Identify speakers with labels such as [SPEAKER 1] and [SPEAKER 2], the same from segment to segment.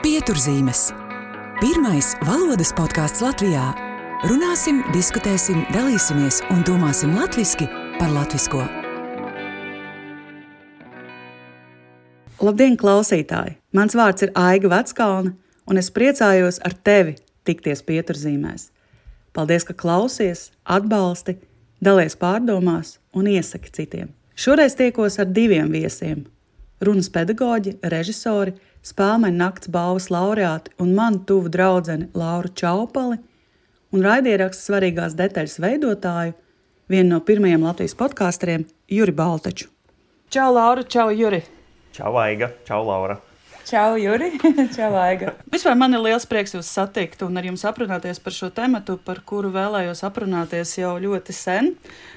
[SPEAKER 1] Pieturzīmes. Pirmais valodas podkāsts Latvijā. Runāsim, diskutēsim, dalīsimies un domāsim latviešu par latviešu.
[SPEAKER 2] Labdien, klausītāji! Mans vārds ir Aiga Veckalna, un es priecājos ar tevi tikties pieturzīmēs. Paldies, ka klausies, atbalsti, dalies pārdomās un iesaki citiem. Šoreiz tiekos ar diviem viesiem - runas pedagoģi, režisori, spēļu nakts balvas laureāti un manu tuvu draugu Lauru Čaupali un raidierakstu svarīgās detaļas veidotāju, vienu no pirmajiem Latvijas podkāsteriem, Juri Baltaču. Čau, Laura! Čau, Juri!
[SPEAKER 3] Čau, Aiga! Čau, Laura!
[SPEAKER 2] Čau, Juri! Čau, Aiga! Vispār man ir liels prieks jūs satikt un ar jums aprunāties par šo tematu, par kuru vēlējos aprunāties jau ļoti sen.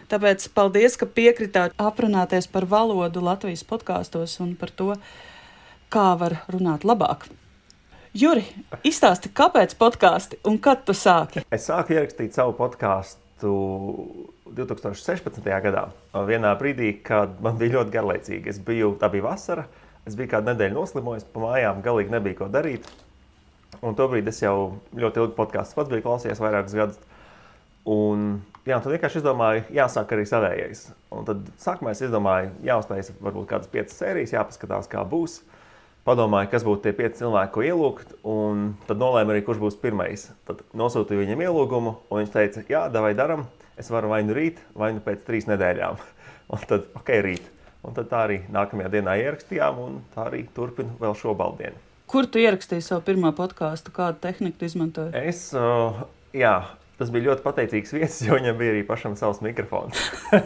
[SPEAKER 2] Tāpēc paldies, ka piekritāt aprunāties par valodu Latvijas podkāstos un par to, kā var runāt labāk. Juri, izstāsti, kāpēc podkāsti un kad tu sāki?
[SPEAKER 3] Es sāku ierakstīt savu podkāstu 2016. gadā. Vienā brīdī, kad man bija ļoti garlaicīgi. Es biju, tā bija vasara, es biju kādu nedēļu noslimojis, pa mājām galīgi nebija ko darīt. Un tobrīd es jau ļoti ilgi podkāstu pats biju klausījies, vairākus gadus. Un, jā, tad vienkārši izdomāju, jāsāk arī savējais. Un tad sākumā es izdomāju, jāuztaisa varbūt kādas piecas sērijas, jāpaskatās, kā būs. Padomāju, kas būtu tie pieci cilvēki, ko ielūgt, un tad nolēmu arī, kurš būs pirmais. Tad nosūtīju viņam ielūgumu, un viņš teica, jā, vai darām, es varu vai nu rīt, vai nu pēc trīs nedēļām. un tad, ok, rīt. Un tad tā arī nākamajā dienā ierakstījām, un tā arī turpinu vēl šo baldienu.
[SPEAKER 2] Kur tu ierakstīji savu pirmo podkāstu? Kādu tehniku izmantoji?
[SPEAKER 3] Es, uh, jā, tas bija ļoti pateicīgs viesis, jo viņam bija arī pašam savs mikrofons.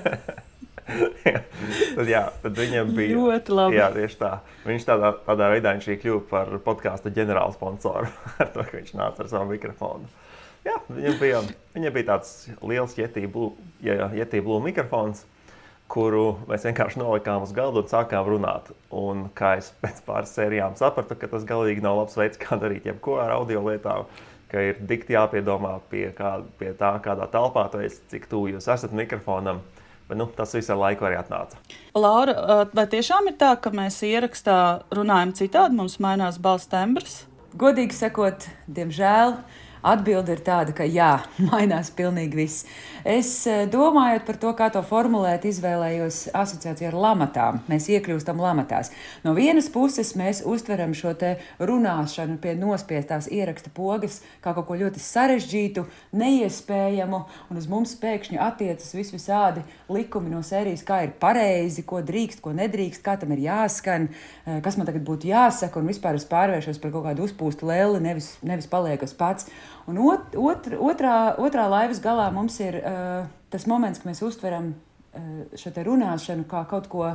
[SPEAKER 3] tad, jā, tad viņam bija
[SPEAKER 2] ļoti labi.
[SPEAKER 3] Jā, tieši tā. Viņš tādā, tādā veidā viņš arī kļuva par podkāstu ģenerāla sponsoru ar to, ka viņš nāca ar savu mikrofonu. Jā, viņam bija, viņam bija tāds liels jetību mikrofons, kuru mēs vienkārši nolikām uz galda un sākām runāt. Un kā es pēc pāris sērijām sapratu, ka tas galīgi nav labs veids, kā darīt jebko ar audio lietām. Ka ir dikti jāpiedomā pie, kā, pie tā, kādā telpā tu esi, cik tuvu jūs esat mikrofonam. Uh, Bet, nu, tas viss ar laiku arī atnāca.
[SPEAKER 2] Laura, vai tiešām ir tā, ka mēs ierakstā runājam citādi, mums mainās balss tembrs?
[SPEAKER 4] Godīgi sakot, diemžēl. Atbilde ir tāda, ka jā, mainās pilnīgi viss. Es eh, domājot par to, kā to formulēt, izvēlējos asociāciju ar lamatām. Mēs iekļūstam lamatās. No vienas puses mēs uztveram šo runāšanu pie nospiestās ieraksta pogas kā kaut ko ļoti sarežģītu, neiespējamu, un uz mums pēkšņi attiecas vis visādi likumi no sērijas, kā ir pareizi, ko drīkst, ko nedrīkst, kā tam ir jāskan, eh, kas man tagad būtu jāsaka, un vispār es pārvēršos par kaut kādu uzpūstu lēli, nevis, nevis palieku pats. Un ot, otr, otrā, otrā laivas galā mums ir uh, tas moments, kad mēs uztveram uh, šo runāšanu kā kaut ko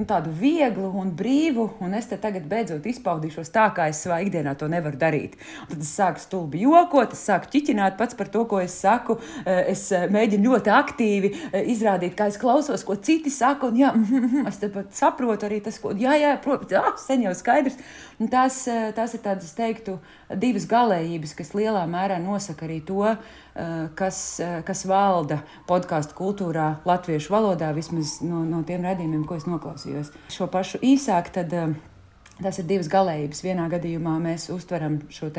[SPEAKER 4] nu, tādu vieglu un brīvu, un es te tagad beidzot izpaudīšos tā, kā es savā ikdienā to nevaru darīt. Un tad es sāku stulbi jokot, es sāku ķiķināt pats par to, ko es saku. Eh, es eh, mēģinu ļoti aktīvi eh, izrādīt, kā es klausos, ko citi saka, un jā, es saprotu arī tas, ko, jā, jā, protams, jā, sen jau skaidrs. Un tās, tās ir tādas, teiktu, divas galējības, kas lielā mērā nosaka arī to, kas, kas valda podkāstu kultūrā, latviešu valodā, vismaz no, no tiem redzējumiem, ko es noklausījos. Šo pašu īsāk, tad eh, tas ir divas galējības. Vienā gadījumā mēs uztveram šo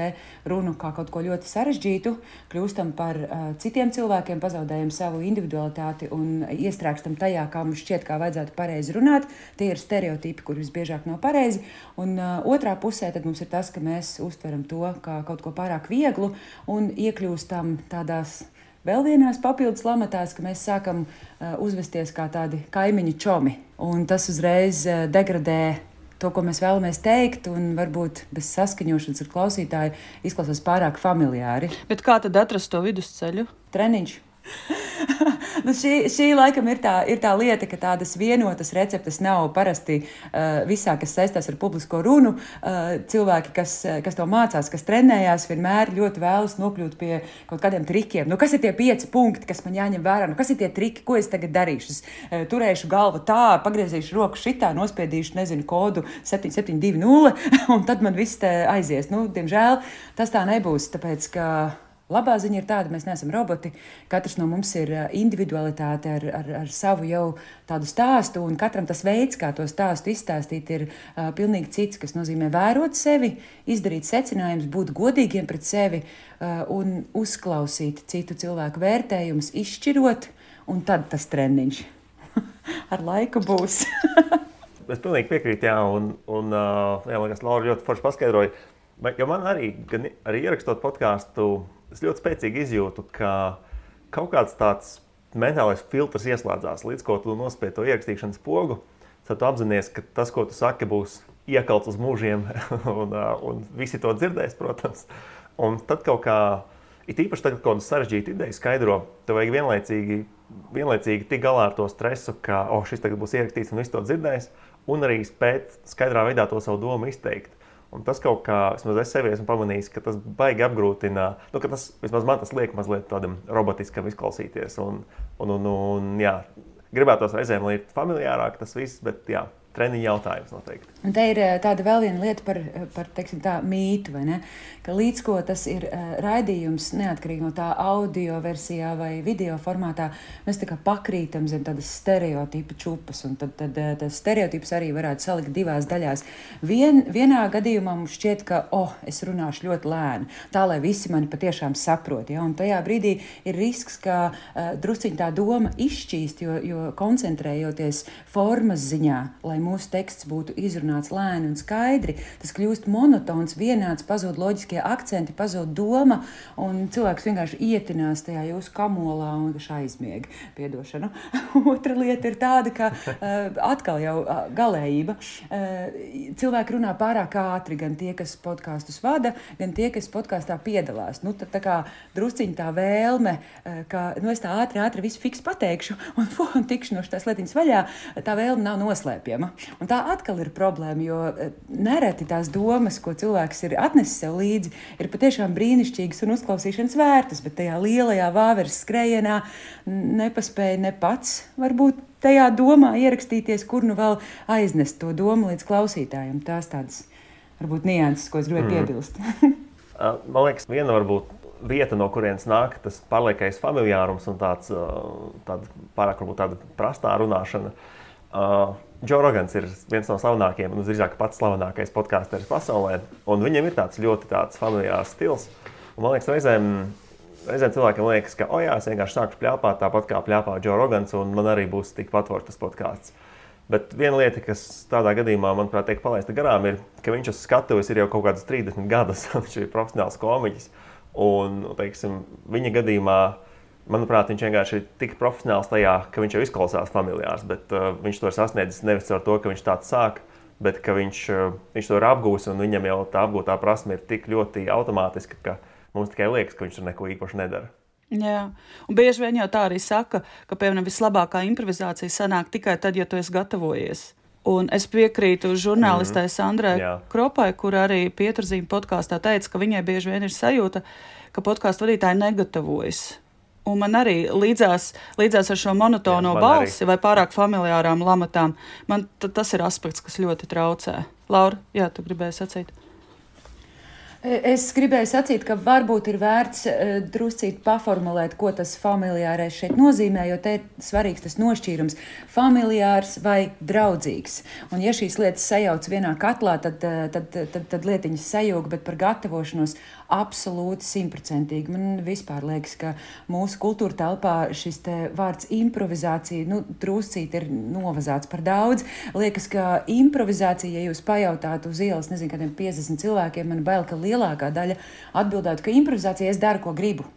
[SPEAKER 4] runu kā kaut ko ļoti sarežģītu, kļūstam par uh, citiem cilvēkiem, pazaudējam savu individualitāti un iestrēgstam tajā, kā mums šķiet, kā vajadzētu pareizi runāt. Tie ir stereotipi, kur visbiežāk nav pareizi. Un uh, otrā pusē mums ir tas, ka mēs uztveram to kā kaut ko pārāk vieglu un iekļūstam tādās vēl vienās papildus lamatās, ka mēs sākam uh, uzvesties kā tādi kaimiņu čomi. Un tas uzreiz uh, degradē to, ko mēs vēlamies teikt, un varbūt bez saskaņošanas ar klausītāju izklausās pārāk familiāri.
[SPEAKER 2] Bet kā tad atrast to vidusceļu?
[SPEAKER 4] Treniņš. nu šī, šī laikam ir tā, ir tā lieta, ka tādas vienotas receptes nav parasti uh, visā, kas saistās ar publisko runu. Uh, cilvēki, kas, kas to mācās, kas trenējās, vienmēr ļoti vēlas nokļūt pie kaut kādiem trikiem. Nu, kas ir tie pieci punkti, kas man jāņem vērā? Nu, kas ir tie triki, ko es tagad darīšu? Es uh, turēšu galvu tā, pagriezīšu roku šitā, nospiedīšu, nezinu, kodu 7720, un tad man viss aizies. Nu, diemžēl tas tā nebūs, tāpēc ka Labā ziņa ir tāda, mēs neesam roboti. Katrs no mums ir individualitāte ar, ar, ar savu jau tādu stāstu, un katram tas veids, kā to stāstu izstāstīt, ir uh, pilnīgi cits, kas nozīmē vērot sevi, izdarīt secinājumus, būt godīgiem pret sevi uh, un uzklausīt citu cilvēku vērtējumus, izšķirot, un tad tas treniņš ar laiku būs.
[SPEAKER 3] Es pilnīgi piekrītu, jā, un, un jā, man liekas, Laura ļoti forši paskaidroja. Jo man arī, gan, arī ierakstot podkāstu, es ļoti spēcīgi izjūtu, ka kaut kāds tāds mentālais filtrs ieslēdzās, līdz ko tu nospēji to ierakstīšanas pogu. Tad tu apzinājies, ka tas, ko tu saki, būs iekalts uz mūžiem, un, un visi to dzirdēs, protams. Un tad kaut kā, it īpaši tagad, kad kaut kāda sarežģīta ideja skaidro, tev vajag vienlaicīgi, vienlaicīgi tikt galā ar to stresu, ka oh, šis tagad būs ierakstīts un viss to dzirdēs un arī spēt skaidrā veidā to savu domu izteikt. Un tas kaut kā, vismaz es sevi esmu pamanījis, ka tas baigi apgrūtina, nu, tas, vismaz man tas liek mazliet tādam robotiskam izklausīties. Un, un, un, un jā, gribētos reizēm, lai ir familiārāk tas viss, bet jā, treniņa jautājums noteikti.
[SPEAKER 4] Un te ir eh, tāda vēl viena lieta par, eh, par teiksim, tā, mītu, ka līdz ko tas ir uh, raidījums, neatkarīgi no tā audio versijā vai video formātā, mēs tā kā pakrītam zem tādas stereotipu čupas, un tad, tad tas stereotips arī varētu salikt divās daļās. Vien, vienā gadījumā mums šķiet, ka, oh, es runāšu ļoti lēni, tā lai visi mani patiešām saprot, ja? un tajā brīdī ir risks, ka uh, drusciņ tā doma izšķīst, jo, jo koncentrējoties formas ziņā, lai mūsu teksts būtu izrunāts lēni un skaidri, tas kļūst monotons, vienāds, pazūd loģiskie akcenti, pazūd doma, un cilvēks vienkārši ietinās tajā jūsu kamolā un viņš aizmieg. Piedošanu. Otra lieta ir tāda, ka uh, atkal jau uh, galējība. Uh, cilvēki runā pārāk ātri, gan tie, kas podkāstus vada, gan tie, kas podkāstā piedalās. Nu, tad tā kā drusciņi tā vēlme, uh, ka nu, es tā ātri, ātri visu fiks pateikšu un, un tikšu no šīs lietiņas vaļā, tā vēlme nav noslēpjama. Un tā atkal ir problēma, jo eh, nereti tās domas, ko cilvēks ir atnesis sev līdzi, ir patiešām brīnišķīgas un uzklausīšanas vērtas, bet tajā lielajā vāveres skrējienā nepaspēja ne pats varbūt tajā domā ierakstīties, kur nu vēl aiznest to domu līdz klausītājiem. Tās tādas varbūt nianses, ko es gribēju mm. piebilst.
[SPEAKER 3] Man liekas, viena varbūt vieta, no kurienes nāk tas pārliekais familiārums un tāds, tāda pārāk varbūt tāda prastā runāšana. Džo Rogans ir viens no slavenākajiem, un drīzāk pats slavenākais podkāsteris pasaulē. Viņam ir tāds ļoti tāds familiārs stils. Un, man liekas, reizēm, reizēm cilvēkam liekas, ka, oh, jā, es vienkārši sāku plēpāt tāpat kā plēpā Džo Rogans, un man arī būs tikpat foršs tas podkāsts. Bet viena lieta, kas tādā gadījumā, manuprāt, tiek palaista garām, ir, ka viņš uz skatuves ir jau kaut kādas 30 gadus. viņš ir profesionāls komiķis. Un, teiksim, viņa gadījumā Manuprāt, viņš vienkārši ir tik profesionāls tajā, ka viņš jau izklausās familiārs, bet uh, viņš to ir sasniedzis nevis ar to, ka viņš tāds sāk, bet ka viņš, uh, viņš to ir apgūlis un viņam jau tā apgūtā prasme ir tik ļoti automātiska, ka mums tikai liekas, ka viņš tur neko īpaši nedara.
[SPEAKER 2] Jā, un bieži vien jau tā arī saka, ka, piemēram, vislabākā improvizācija sanāk tikai tad, ja tu esi gatavojies. Un es piekrītu žurnālistei mm -hmm. Sandrai Jā. Kropai, kur arī Pieturzīme podkāstā teica, ka viņai bieži vien ir sajūta, ka podkāstu vadītāji negatavojas Un man arī līdzās, līdzās ar šo monotono Jā, balsi arī. vai pārāk familiārām lamatām, man tas ir aspekts, kas ļoti traucē. Laura, jā, tu gribēji sacīt?
[SPEAKER 4] Es gribēju sacīt, ka varbūt ir vērts uh, druscīt paformulēt, ko tas familiārais šeit nozīmē, jo te ir svarīgs tas nošķīrums - familiārs vai draudzīgs. Un ja šīs lietas sajauc vienā katlā, tad, tad, tad, tad, tad lietiņas sajūg, bet par gatavošanos absolūti simtprocentīgi. Man vispār liekas, ka mūsu kultūra telpā šis vārds improvizācija nu, druscīt ir novazāts par daudz. Liekas, ka improvizācija, ja jūs pajautātu uz ielas, nezinu, kādiem 50 cilvēkiem, man bail, ka lielākā daļa atbildētu, ka improvizācija es daru, ko gribu.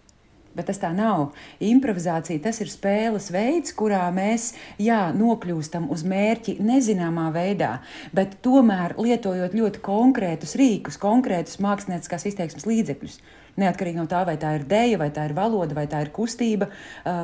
[SPEAKER 4] Bet tas tā nav. Improvizācija tas ir spēles veids, kurā mēs jā, nokļūstam uz mērķi nezināmā veidā, bet tomēr lietojot ļoti konkrētus rīkus, konkrētus mākslinieckās izteiksmes līdzekļus. Neatkarīgi no tā, vai tā ir dēļa, vai tā ir valoda, vai tā ir kustība. Uh,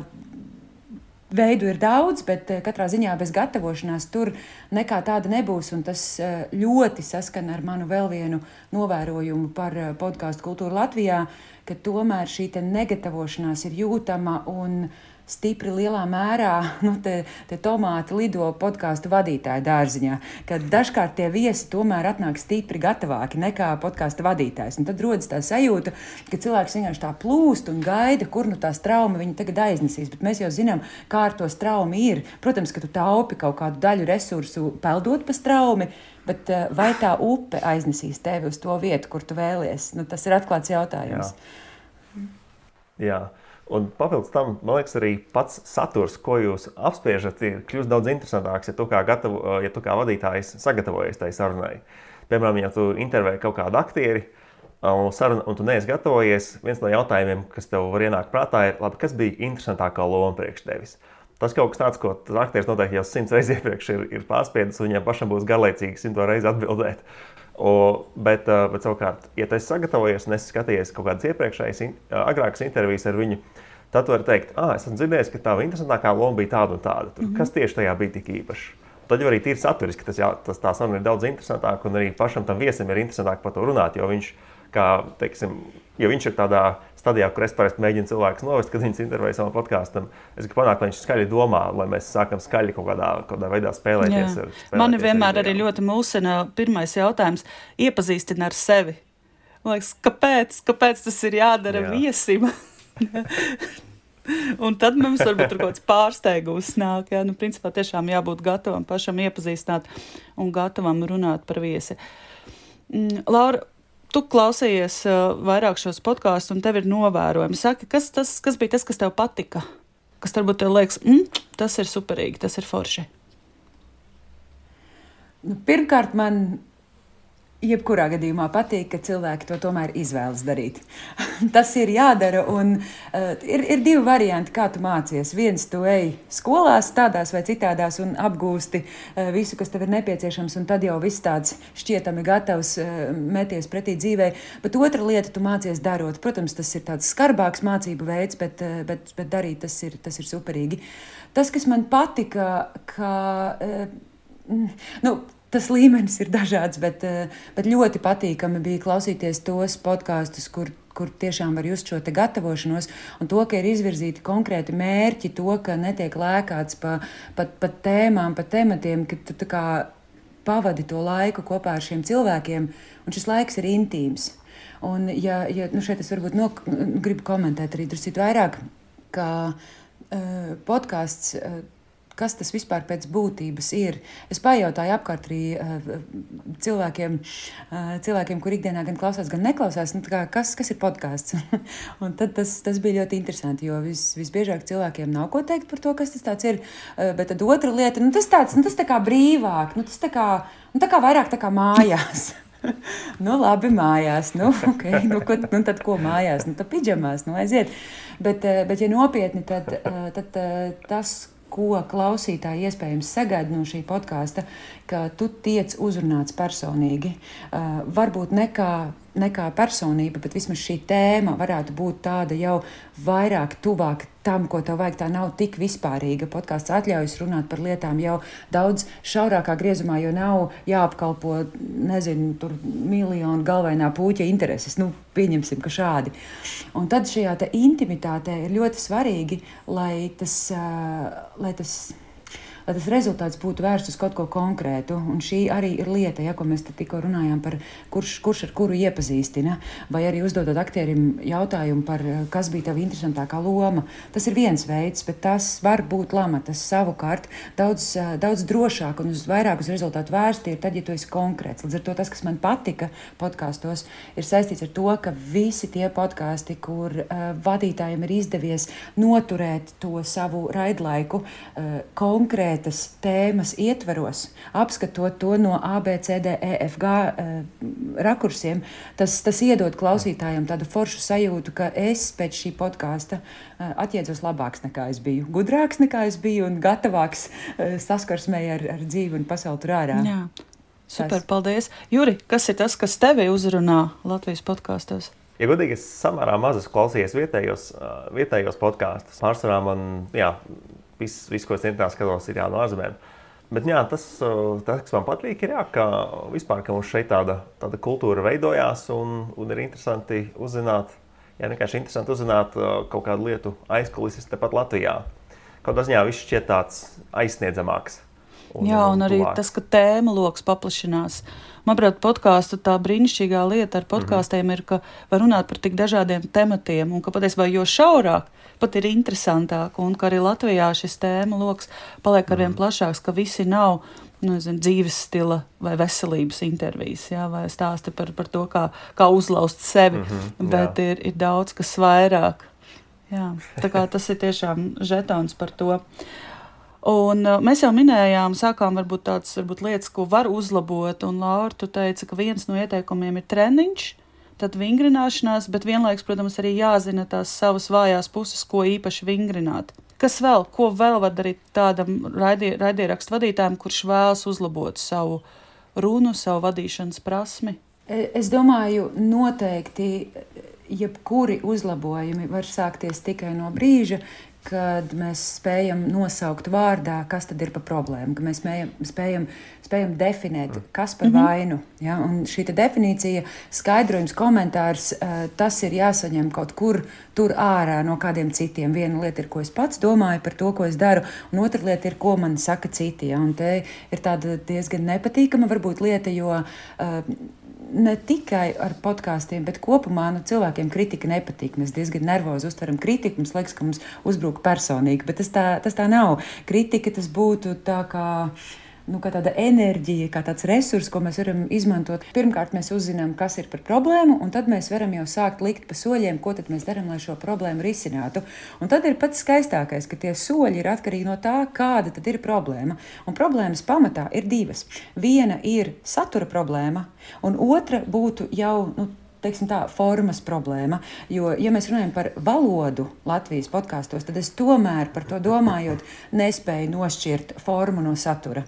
[SPEAKER 4] Veidu ir daudz, bet katrā ziņā bez gatavošanās tur nekā tāda nebūs. Tas ļoti saskana ar manu vēl vienu novērojumu par podkāstu kultūru Latvijā. Ka tomēr šī negatavošanās ir jūtama un stipri lielā mērā nu, te, te tomāti lido podkāstu vadītāja dārziņā, kad dažkārt tie viesi tomēr atnāk stipri gatavāki nekā podkāstu vadītājs. Un tad rodas tā sajūta, ka cilvēks vienkārši tā plūst un gaida, kur nu tā trauma viņu tagad aiznesīs. Bet mēs jau zinām, kā ar to traumu ir. Protams, ka tu taupi kaut kādu daļu resursu peldot pa straumi. Bet eh, vai tā upe aiznesīs tevi uz to vietu, kur tu vēlies? Nu, tas ir atklāts jautājums.
[SPEAKER 3] Jā. Jā. Un papildus tam, man liekas, arī pats saturs, ko jūs apspriežat, ir kļūst daudz interesantāks, ja tu kā, gatavo, ja tu kā vadītājs sagatavojies tai sarunai. Piemēram, ja tu intervēji kaut kādu aktieri, un, saruna, un tu neesi gatavojies, viens no jautājumiem, kas tev var ienākt prātā, ir, labi, kas bija interesantākā loma priekš tevis. Tas kaut kas tāds, ko aktieris noteikti jau simts reizes iepriekš ir, ir pārspiedis, un viņam pašam būs garlaicīgi simto reizi atbildēt. O, bet, bet, savukārt, ja esi sagatavojies un esi skatījies kaut kādas iepriekšējas, agrākas intervijas ar viņu, tad tu vari teikt, ah, es esmu dzirdējis, ka tā interesantākā loma bija tāda un tāda. Tur, mm -hmm. Kas tieši tajā bija tik īpašs? Tad jau arī tīri saturiski tas, jā, tas tā saruna ir daudz interesantāka, un arī pašam tam viesim ir interesantāk par to runāt, jo viņš, kā, teiksim, jo viņš ir tādā stadijā, kur es parasti mēģinu cilvēkus novest, kad viņas intervēju savam podkāstam. Es gribu panākt, lai viņš skaļi domā, lai mēs sākam skaļi kaut kādā, kādā veidā spēlēties.
[SPEAKER 2] Ar, spēlēties Mani vienmēr ar arī ļoti mulsina pirmais jautājums - iepazīstina ar sevi. Man liekas, kāpēc, kāpēc tas ir jādara Jā. viesim? Un tad mums varbūt tur kaut kāds pārsteigums nāk. Jā, nu, principā tiešām jābūt gatavam pašam iepazīstināt un gatavam runāt par viesi. Mm, Laura, tu klausījies uh, vairāk šos podkāstus, un tev ir novērojumi. Saki, kas, tas, kas bija tas, kas tev patika? Kas varbūt tev liekas, mm, tas ir superīgi, tas ir forši.
[SPEAKER 4] Nu, pirmkārt, man jebkurā gadījumā patīk, ka cilvēki to tomēr izvēlas darīt. Tas ir jādara. Un, uh, ir, ir divi varianti, kā tu mācies. Viens, tu ej skolās, tādās vai citādās, un apgūsti uh, visu, kas tev ir nepieciešams, un tad jau viss tāds šķietami gatavs uh, meties pretī dzīvē. Bet otra lieta, tu mācies darot. Protams, tas ir tāds skarbāks mācību veids, bet, uh, bet, bet darīt tas ir, tas ir superīgi. Tas, kas man patika, ka. Uh, nu, tas līmenis ir dažāds, bet, eh, bet ļoti patīkami bija klausīties tos podkāstus, kur, kur tiešām var just šo gatavošanos, un to, ka ir izvirzīti konkrēti mērķi, to, ka netiek lēkāts pa, pa, pa tēmām, pa tematiem, ka tu kā pavadi to laiku kopā ar šiem cilvēkiem, un šis laiks ir intīms. Un, ja, ja nu šeit es varbūt no, gribu komentēt arī drusku vairāk, ka uh, podkāsts. Uh, kas tas vispār pēc būtības ir. Es pajautāju apkārt arī uh, cilvēkiem, uh, cilvēkiem, kur ikdienā gan klausās, gan neklausās, nu, kā, kas, kas ir podkāsts. tas, tas bija ļoti interesanti, jo vis, visbiežāk cilvēkiem nav ko teikt par to, kas tas ir. Uh, bet tad otra lieta, nu, tas tāds, nu, tas tā kā brīvāk, nu, tas tā kā, nu, tā kā vairāk tā kā mājās. nu, labi, mājās. Nu, okay, nu, ko, nu, tad ko mājās? Nu, tad pidžamās, nu, aiziet. Bet, bet ja nopietni, tad, tad tas, ko klausītāji iespējams sagaida no šī podkāsta, ka tu tiec uzrunāts personīgi. Uh, varbūt ne kā ne kā personība, bet vismaz šī tēma varētu būt tāda jau vairāk tuvāk tam, ko tev vajag. Tā nav tik vispārīga. Podkāsts atļaujas runāt par lietām jau daudz šaurākā griezumā, jo nav jāapkalpo, nezinu, tur miljonu galvenā puķa intereses. Nu, pieņemsim, ka šādi. Un tad šajā intimitātē ir ļoti svarīgi, lai tas, uh, lai tas lai tas rezultāts būtu vērsts uz kaut ko konkrētu. Un šī arī ir lieta, ja, ko mēs tikko runājām par kurš, kurš ar kuru iepazīstina, vai arī uzdodot aktierim jautājumu par, kas bija tava interesantākā loma. Tas ir viens veids, bet tas var būt lama. Tas savukārt daudz, daudz drošāk un uz vairāk uz rezultātu vērsti ir tad, ja tu esi konkrēts. Līdz ar to tas, kas man patika podkāstos, ir saistīts ar to, ka visi tie podkāsti, kur uh, vadītājiem ir izdevies noturēt to savu raidlaiku uh, konkrēti konkrētas tēmas ietveros, apskatot to no ABCDEFG uh, rakursiem, tas, tas iedod klausītājiem tādu foršu sajūtu, ka es pēc šī podkāsta uh, atjēdzos labāks nekā es biju, gudrāks nekā es biju un gatavāks uh, saskarsmē ar, ar dzīvi un pasauli tur ārā.
[SPEAKER 2] Jā. Super, paldies. Juri, kas ir tas, kas tevi uzrunā Latvijas podkāstos?
[SPEAKER 3] Ja godīgi, es samērā maz esmu klausījies vietējos, vietējos podkāstus. Pārsvarā man, jā, viss, vis, ko es internetā skatos, ir jā, no ārzemēm. Bet jā, tas, tas, kas man patīk, ir, jā, ka, vispār, ka mums šeit tāda, tāda kultūra veidojās un, un ir interesanti uzzināt Jā, vienkārši interesanti uzzināt uh, kaut kādu lietu aizkulises tepat Latvijā. Kaut kā ziņā viss šķiet tāds aizsniedzamāks.
[SPEAKER 2] Un, Jā, un arī tuvāk. tas, ka tēma lokus paplašinās. Manuprāt, podkāstu tā brīnišķīgā lieta ar podkāstiem mm -hmm. ir, ka var runāt par tik dažādiem tematiem, un ka patiesībā jo šaurāk, pat ir interesantāk, un ka arī Latvijā šis tēma lokus paliek arvien mm -hmm. plašāks, ka visi nav nu, zin, dzīves stila vai veselības intervijas, jā, vai stāsti par, par to, kā, kā uzlauzt sevi, mm -hmm, bet jā. ir, ir daudz kas vairāk. Jā, tas ir tiešām žetons par to. Un, uh, mēs jau minējām, sākām varbūt tādas varbūt lietas, ko var uzlabot. Un Laura, tu teici, ka viens no ieteikumiem ir treniņš, tad vingrināšanās, bet vienlaikus, protams, arī jāzina tās savas vājās puses, ko īpaši vingrināt. Kas vēl, ko vēl var darīt tādam raidie, raidierakstu vadītājam, kurš vēlas uzlabot savu runu, savu vadīšanas prasmi?
[SPEAKER 4] E, es domāju, noteikti jebkuri uzlabojumi var sākties tikai no brīža, kad mēs spējam nosaukt vārdā, kas tad ir par problēmu, ka mēs spējam, spējam, spējam definēt, mm. kas par -hmm. vainu. Ja? Un šī definīcija, skaidrojums, komentārs, eh, tas ir jāsaņem kaut kur tur ārā no kādiem citiem. Viena lieta ir, ko es pats domāju par to, ko es daru, un otra lieta ir, ko man saka citi. Ja? Un te ir tāda diezgan nepatīkama varbūt lieta, jo uh, ne tikai ar podkāstiem, bet kopumā nu, cilvēkiem kritika nepatīk. Mēs diezgan nervozi uztveram kritiku. Mums liekas, ka mums uzbruk personīgi, bet tas tā, tas tā nav. Kritika tas būtu tā kā nu, kā tāda enerģija, kā tāds resurs, ko mēs varam izmantot. Pirmkārt, mēs uzzinām, kas ir par problēmu, un tad mēs varam jau sākt likt pa soļiem, ko mēs darām, lai šo problēmu risinātu. Un tad ir pats skaistākais, ka tie soļi ir atkarīgi no tā, kāda ir problēma. Un problēmas pamatā ir divas. Viena ir satura problēma, un otra būtu jau nu, teiksim, tā, formas problēma. Jo, ja mēs runājam par valodu Latvijas podkāstos, tad es tomēr par to domājot, nespēju nošķirt formu no satura.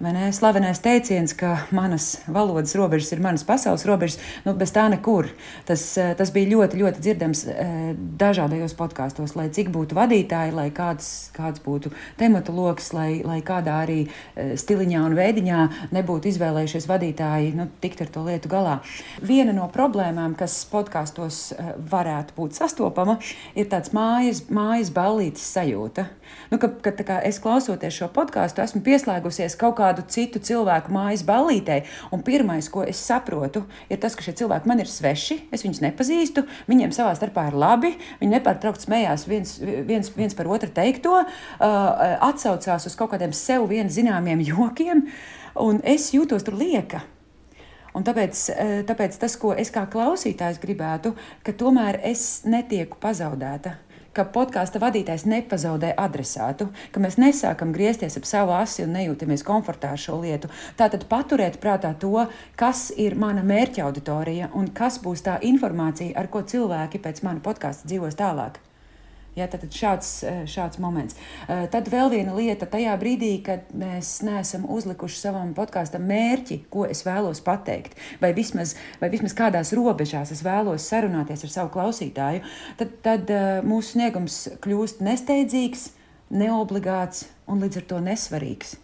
[SPEAKER 4] Ne? Slavenais teiciens, ka manas valodas robežas ir manas pasaules robežas, nu, bez tā nekur. Tas, eh, tas bija ļoti, ļoti dzirdams eh, dažādajos podkāstos, lai cik būtu vadītāji, lai kāds, kāds būtu tematu lokus, lai, lai kādā arī eh, stiliņā un veidiņā nebūtu izvēlējušies vadītāji nu, tikt ar to lietu galā. Viena no problēmām, kas podkāstos varētu būt sastopama, ir tāds mājas, mājas ballītes sajūta. Nu, ka, ka, kā, es klausoties šo podkāstu, esmu pieslēgusies kaut kā kādu citu cilvēku mājas ballītē. Un pirmais, ko es saprotu, ir tas, ka šie cilvēki man ir sveši, es viņus nepazīstu, viņiem savā starpā ir labi, viņi nepārtraukti smējās viens, viens, viens par otru teikto, uh, atsaucās uz kaut kādiem sev vien zināmiem jokiem, un es jūtos tur lieka. Un tāpēc, tāpēc tas, ko es kā klausītājs gribētu, ka tomēr es netieku pazaudēta ka podkāstu vadītājs nepazaudē adresātu, ka mēs nesākam griezties ap savu asi un nejūtamies komfortā ar šo lietu. Tātad paturēt prātā to, kas ir mana mērķa auditorija un kas būs tā informācija, ar ko cilvēki pēc mana podkāsta dzīvos tālāk. Ja, tad šāds, eh, šāds moments. Eh, tad vēl viena lieta, tajā brīdī, kad mēs neesam uzlikuši savam podkāstam mērķi, ko es vēlos pateikt, vai vismaz, vai vismaz kādās robežās es vēlos sarunāties ar savu klausītāju, tad, tad eh, mūsu sniegums kļūst nesteidzīgs, neobligāts un līdz ar to nesvarīgs.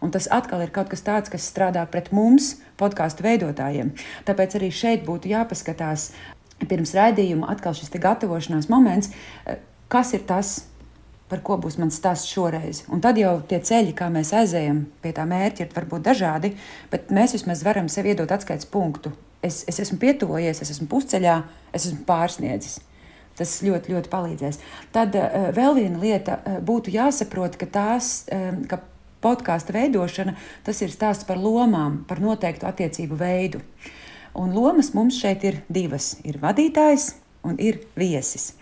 [SPEAKER 4] Un tas atkal ir kaut kas tāds, kas strādā pret mums, podkāstu veidotājiem. Tāpēc arī šeit būtu jāpaskatās pirms raidījuma, atkal šis gatavošanās moments kas ir tas, par ko būs mans stāsts šoreiz. Un tad jau tie ceļi, kā mēs aizējam pie tā mērķa, ir varbūt dažādi, bet mēs vismaz varam sev iedot atskaites punktu. Es, es esmu pietuvojies, es esmu pusceļā, es esmu pārsniedzis. Tas ļoti, ļoti palīdzēs. Tad uh, vēl viena lieta uh, būtu jāsaprot, ka tās, uh, ka podkāstu veidošana, tas ir stāsts par lomām, par noteiktu attiecību veidu. Un lomas mums šeit ir divas. Ir vadītājs, un ir viesis.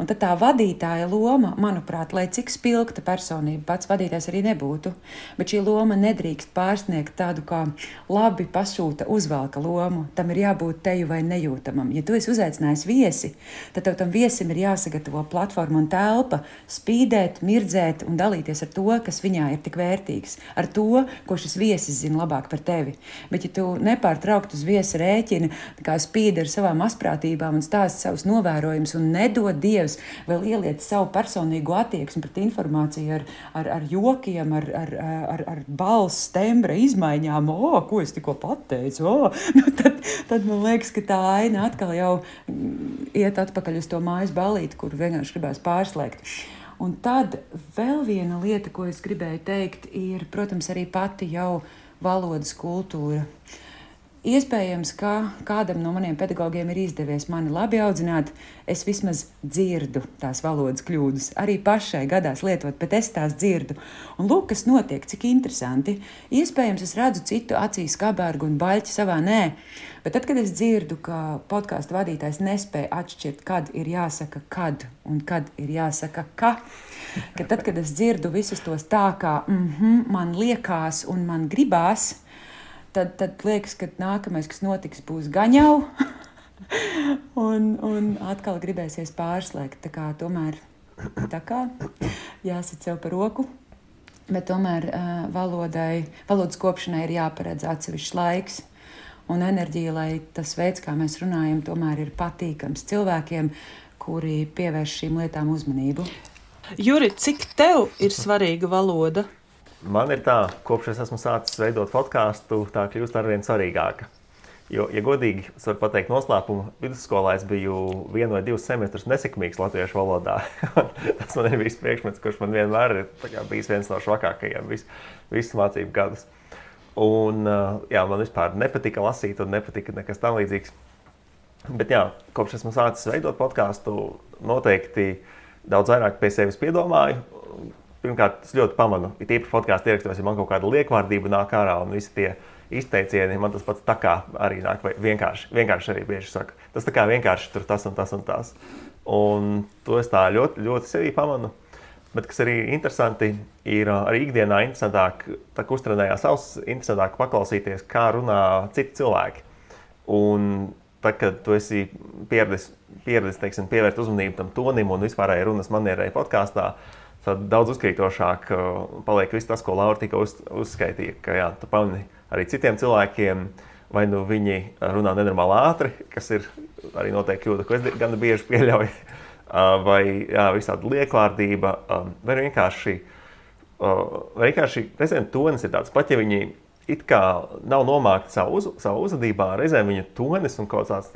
[SPEAKER 4] Un tad tā vadītāja loma, manuprāt, lai cik spilgta personība pats vadītājs arī nebūtu, bet šī loma nedrīkst pārsniegt tādu kā labi pasūta uzvalka lomu. Tam ir jābūt teju vai nejūtamam. Ja tu esi uzaicinājis viesi, tad tev tam viesim ir jāsagatavo platforma un telpa, spīdēt, mirdzēt un dalīties ar to, kas viņā ir tik vērtīgs, ar to, ko šis viesis zina labāk par tevi. Bet ja tu nepārtraukt uz viesa rēķina, kā spīd ar savām asprātībām un stāst savus novērojums un nedod Dievs vēl ieliet savu personīgo attieksmi pret informāciju ar, ar, ar jokiem, ar, ar, ar, ar balss tembra izmaiņām, o, ko es tikko pateicu, o, nu, tad, tad man liekas, ka tā aina atkal jau iet atpakaļ uz to mājas balīti, kur vienkārši gribās pārslēgt. Un tad vēl viena lieta, ko es gribēju teikt, ir, protams, arī pati jau valodas kultūra. Uh, Iespējams, ka kādam no maniem pedagogiem ir izdevies mani labi audzināt. Es vismaz dzirdu tās valodas kļūdas. Arī pašai gadās lietot, bet es tās dzirdu. Un lūk, kas notiek, cik interesanti. Iespējams, es redzu citu acīs kabargu un baļķi savā nē. Bet tad, kad es dzirdu, ka podkāstu vadītājs nespēja atšķirt, kad ir jāsaka kad un kad ir jāsaka ka, ka tad, kad es dzirdu visus tos tā, kā mm -hmm, man liekas un man gribās, tad, tad liekas, ka nākamais, kas notiks, būs gaņau. un, un atkal gribēsies pārslēgt. Tā kā, tomēr tā kā jāsit sev par roku. Bet tomēr uh, valodai, valodas kopšanai ir jāparedz atsevišķs laiks un enerģija, lai tas veids, kā mēs runājam, tomēr ir patīkams cilvēkiem, kuri pievērš šīm lietām uzmanību.
[SPEAKER 2] Juri, cik tev ir svarīga valoda?
[SPEAKER 3] Man ir tā, kopš es esmu sācis veidot podkāstu, tā kļūst ar vien svarīgāka. Jo, ja godīgi, es varu pateikt, noslēpumu vidusskolā es biju vienu vai divus semestrus nesekmīgs latviešu valodā. Tas man ir bijis priekšmets, kurš man vienmēr ir bijis viens no švakākajiem vis, visu mācību gadus. Un, jā, man vispār nepatika lasīt, un nepatika nekas tamlīdzīgs. Bet, jā, kopš esmu sācis veidot podkāstu, noteikti daudz vairāk pie sevis piedomāju pirmkārt, es ļoti pamanu, ir īpaši podkāstu ierakstos, ja man kaut kāda liekvārdība nāk ārā un visi tie izteicieni, man tas pats tā kā arī nāk, vai vienkārši, vienkārši arī bieži saka, tas tā kā vienkārši tur tas un tas un tas. Un to es tā ļoti, ļoti sevī pamanu. Bet kas arī interesanti, ir arī ikdienā interesantāk, tā kā uztrenējā savs, interesantāk paklausīties, kā runā citi cilvēki. Un tad, kad tu esi pieredzis, pieredzis teiksim, pievērt uzmanību tam tonim un vispārējai runas manierai podkāstā, uh, tad daudz uzkrītošāk uh, paliek viss tas, ko Laura tikko uz, uzskaitīja. Ka jā, tu pamani arī citiem cilvēkiem, vai nu viņi runā nenormāli ātri, kas ir arī noteikti kļūda, ko es gan bieži pieļauju, uh, vai visādi liekvārdība, um, vai vienkārši, uh, vienkārši reizēm tonis ir tāds, pat ja viņi it kā nav nomākti savu, uz, savu uzvedībā, reizēm viņu tonis un kaut kāds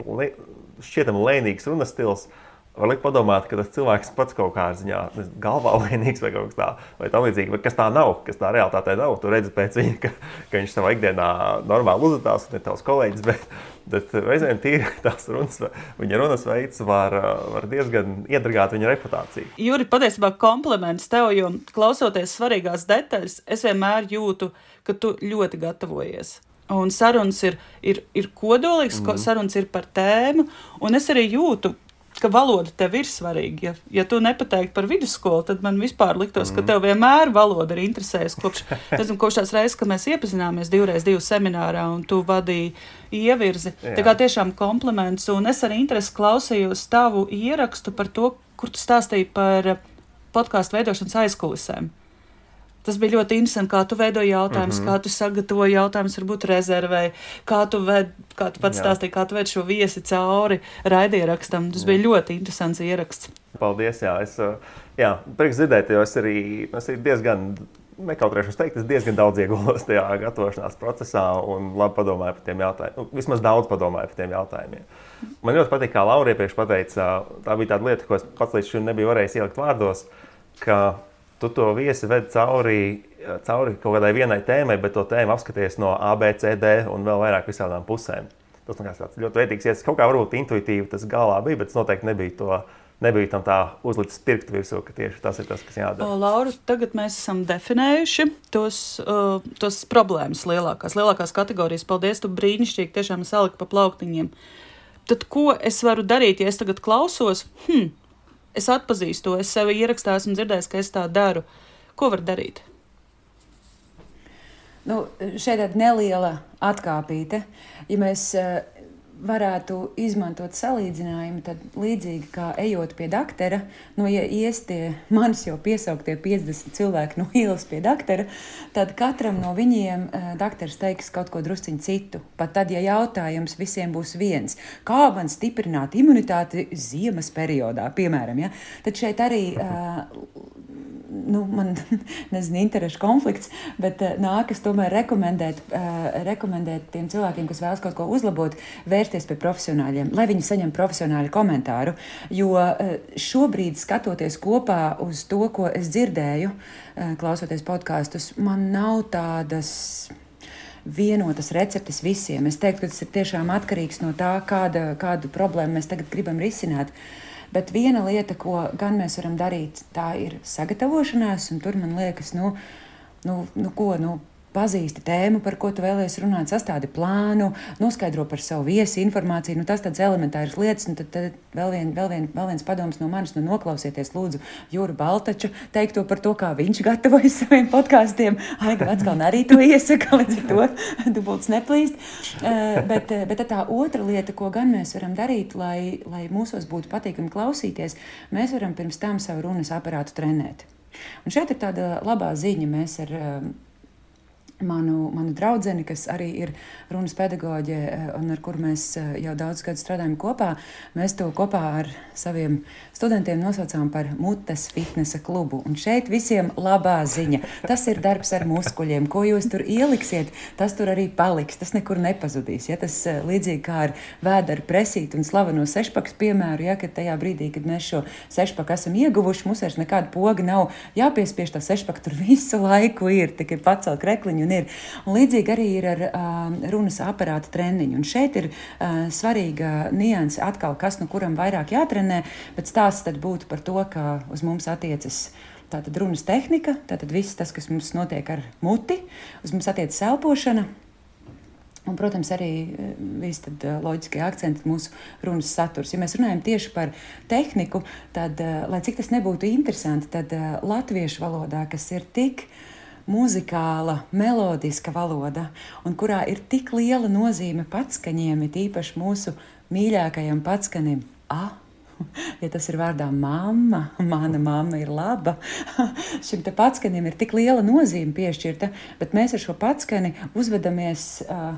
[SPEAKER 3] šķietami lēnīgs runas stils Var likt padomāt, ka tas cilvēks pats kaut kādā ziņā galvā vainīgs vai kaut kas tāds, vai tā līdzīgi, kas tā nav, kas tā realitātē nav. Tu redzi pēc viņa, ka, ka viņš savā ikdienā normāli uzvedās, ne tavs kolēģis, bet, bet reizēm tīri tās runas, viņa runas veids var, var diezgan iedragāt viņa reputāciju.
[SPEAKER 2] Juri, patiesībā kompliments tev, jo klausoties svarīgās detaļas, es vienmēr jūtu, ka tu ļoti gatavojies. Un sarunas ir, ir, ir kodolīgas, mm. sarunas ir par tēmu, un es arī jūtu, ka valoda tev ir svarīga. Ja, ja tu nepateiktu par vidusskolu, tad man vispār liktos, mm. ka tev vienmēr valoda ir interesējusi. Kopš, nezinu, kopš tās reizes, kad mēs iepazināmies divreiz divu seminārā un tu vadīji ievirzi. Jā. Tā kā tiešām kompliments. Un es ar interesi klausījos tavu ierakstu par to, kur tu stāstīji par podkāstu veidošanas aizkulisēm. Tas bija ļoti interesanti, kā tu veidoji jautājumus, mm -hmm. kā tu sagatavoji jautājumus, varbūt rezervēji, kā tu, ved, kā tu pats Jā. stāstīji, kā tu ved šo viesi cauri raidierakstam. Tas Jā. bija ļoti interesants ieraksts.
[SPEAKER 3] Paldies! Jā, es, jā prieks dzirdēt, jo es arī, es arī diezgan nekautrēšos teikt, es diezgan daudz iegulos tajā gatavošanās procesā un labi padomāju par tiem jautājumiem. Nu, vismaz daudz padomāju par tiem jautājumiem. Man ļoti patīk, kā Laura iepriekš pateica, tā bija tāda lieta, ko es pats līdz šim nebiju varējis ielikt vārdos, ka tu to viesi ved cauri, cauri kaut kādai vienai tēmai, bet to tēmu apskaties no A, B, C, D un vēl vairāk visādām pusēm. Tas man liekas ļoti vērtīgs. Ja kaut kā varbūt intuitīvi tas galā bija, bet es noteikti nebiju to. Nebija tam tā uzlicis pirkstu virsū, ka tieši tas ir tas, kas jādara.
[SPEAKER 2] O, Laura, tagad mēs esam definējuši tos, uh, tos problēmas lielākās, lielākās kategorijas. Paldies, tu brīnišķīgi tiešām saliki pa plauktiņiem. Tad ko es varu darīt, ja es tagad klausos? Hmm, es atpazīstu to, es sevi ierakstā esmu dzirdējis, ka es tā daru. Ko var darīt?
[SPEAKER 4] Nu, šeit ir neliela atkāpīte. Ja mēs uh, varētu izmantot salīdzinājumu, tad līdzīgi kā ejot pie doktora, nu, ja ies tie manis jau piesauktie 50 cilvēki no ielas pie doktora, tad katram no viņiem uh, doktors teiks kaut ko drusciņu citu. Pat tad, ja jautājums visiem būs viens, kā man stiprināt imunitāti ziemas periodā, piemēram, ja, tad šeit arī uh, nu, man nezinu, interešu konflikts, bet nākas tomēr rekomendēt, rekomendēt tiem cilvēkiem, kas vēlas kaut ko uzlabot, vērsties pie profesionāļiem, lai viņi saņem profesionāļu komentāru. Jo šobrīd, skatoties kopā uz to, ko es dzirdēju, klausoties podkāstus, man nav tādas vienotas receptes visiem. Es teiktu, ka tas ir tiešām atkarīgs no tā, kāda, kādu problēmu mēs tagad gribam risināt. Bet viena lieta, ko gan mēs varam darīt, tā ir sagatavošanās, un tur man liekas, nu, nu, nu ko, nu, pazīsti tēmu, par ko tu vēlēsies runāt, sastādi plānu, noskaidro par savu viesi informāciju. Nu, tas tāds elementārs lietas, un tad, tad vēl, vien, vēl, vien, vēl viens padoms no manis, nu noklausieties lūdzu Jūru Baltaču teikto par to, kā viņš gatavojas saviem podkāstiem. Aiga Vatskalna arī to iesaka, līdz ar to dubults neplīst. Uh, bet, eh, bet tā otra lieta, ko gan mēs varam darīt, lai, lai mūsos būtu patīkami klausīties, mēs varam pirms tam savu runas aparātu trenēt. Un šeit ir tāda labā ziņa. Mēs ar uh, manu, manu draugu, kas arī ir runas pedagoģe eh, un ar kuru mēs eh, jau daudz gadu strādājam kopā. Mēs to kopā ar saviem studentiem nosaucām par mutes fitnesa klubu. Un šeit visiem labā ziņa. Tas ir darbs ar muskuļiem. Ko jūs tur ieliksiet, tas tur arī paliks. Tas nekur nepazudīs. Ja? Tas eh, līdzīgi kā ar vēdera presītu un slaveno sešpakas piemēru, ja, tajā brīdī, kad mēs šo sešpaku esam ieguvuši, mums vairs nekāda poga nav jāpiespiež. Tā sešpaka tur visu laiku ir, tikai pacelt krekliņu un ir. Un līdzīgi arī ir ar uh, runas aparāta treniņu. Un šeit ir uh, svarīga nianse atkal, kas no kuram vairāk jātrenē, bet stāsts tad būtu par to, ka uz mums attiecas. Tātad runas tehnika, tātad viss tas, kas mums notiek ar muti, uz mums attiecas elpošana, Un, protams, arī visi loģiskie akcenti, mūsu runas saturs. Ja mēs runājam tieši par tehniku, tad, lai cik tas nebūtu interesanti, tad latviešu valodā, kas ir tik uh, muzikāla, melodiska valoda, un kurā ir tik liela nozīme patskaņiem, it īpaši mūsu mīļākajam patskanim. A, Ja tas ir vārdā mamma, mana mamma ir laba. Šim patskanim ir tik liela nozīme piešķirta, bet mēs ar šo patskani uzvedamies uh,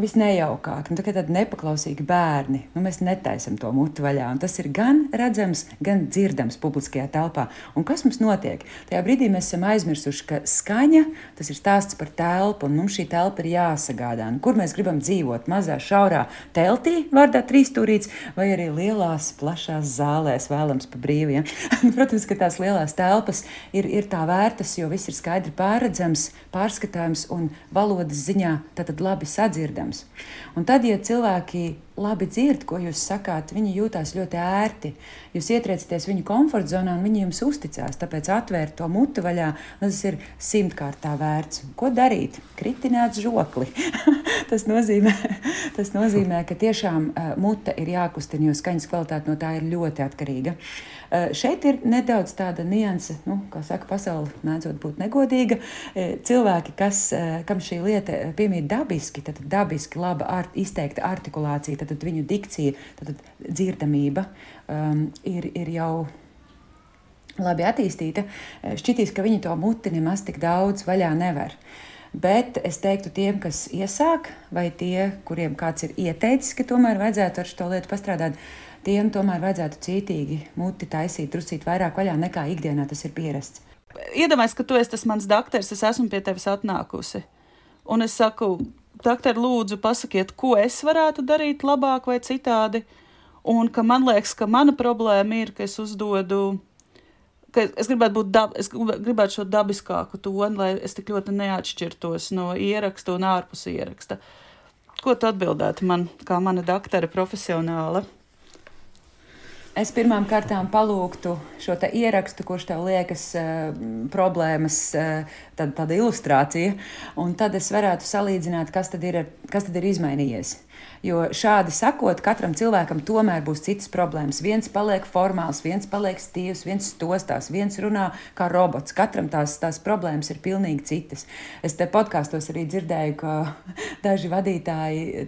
[SPEAKER 4] visnejaukāk. Nu, tādi nepaklausīgi bērni. Nu, mēs netaisam to mutu vaļā. Tas ir gan redzams, gan dzirdams publiskajā telpā. Un kas mums notiek? Tajā brīdī mēs esam aizmirsuši, ka skaņa tas ir stāsts par telpu, un mums šī telpa ir jāsagādā. Un kur mēs gribam dzīvot? Mazā, šaurā teltī, vārdā trīsstūrīts, vai arī lielās, plašās zālēs, vēlams pa brīvi. Ja? Protams, ka tās lielās telpas ir, ir tā vērtas, jo viss ir skaidri pārredzams, pārskatāms un valodas ziņā labi sadzirdams iespējams. Un tad, ja cilvēki labi dzird, ko jūs sakāt, viņi jūtas ļoti ērti. Jūs ietriecaties viņu komforta zonā, un viņi jums uzticās. Tāpēc atvērt to muti vaļā, tas ir simtkārtā vērts. Ko darīt? Kritināt žokli. tas, nozīmē, tas nozīmē, ka tiešām uh, mute ir jākustina, jo skaņas kvalitāte no tā ir ļoti atkarīga. Uh, šeit ir nedaudz tāda nianse, nu, kā saka, pasaule mēdzot būt negodīga. Uh, cilvēki, kas, uh, kam šī lieta piemīt dabiski, tad dabiski laba art, izteikta artikulācija tad viņu dikcija, tad dzirdamība um, ir, ir jau labi attīstīta. Šķitīs, ka viņi to muti nemaz tik daudz vaļā nevar. Bet es teiktu, tiem, kas iesāk, vai tie, kuriem kāds ir ieteicis, ka tomēr vajadzētu ar šo lietu pastrādāt, tiem tomēr vajadzētu cītīgi muti taisīt, drusīt vairāk vaļā nekā ikdienā tas ir pierasts.
[SPEAKER 2] Iedomājieties, ka tu esi tas mans doktors, es esmu pie tevis atnākusi. Un es saku, doktor, lūdzu, pasakiet, ko es varētu darīt labāk vai citādi. Un ka man liekas, ka mana problēma ir, ka es uzdodu, ka es gribētu, būt dab, es gribētu šo dabiskāku toni, lai es tik ļoti neatšķirtos no ieraksta un ārpus ieraksta. Ko tu atbildētu man, kā mana doktora profesionāla?
[SPEAKER 4] Es pirmām kārtām palūgtu šo ierakstu, kurš tev liekas uh, problēmas, uh, tad, tāda ilustrācija, un tad es varētu salīdzināt, kas tad ir, kas tad ir izmainījies. Jo šādi sakot, katram cilvēkam tomēr būs citas problēmas. Viens paliek formāls, viens paliek stīvs, viens stostās, viens runā kā robots. Katram tās, tās problēmas ir pilnīgi citas. Es te podkāstos arī dzirdēju, ka daži vadītāji,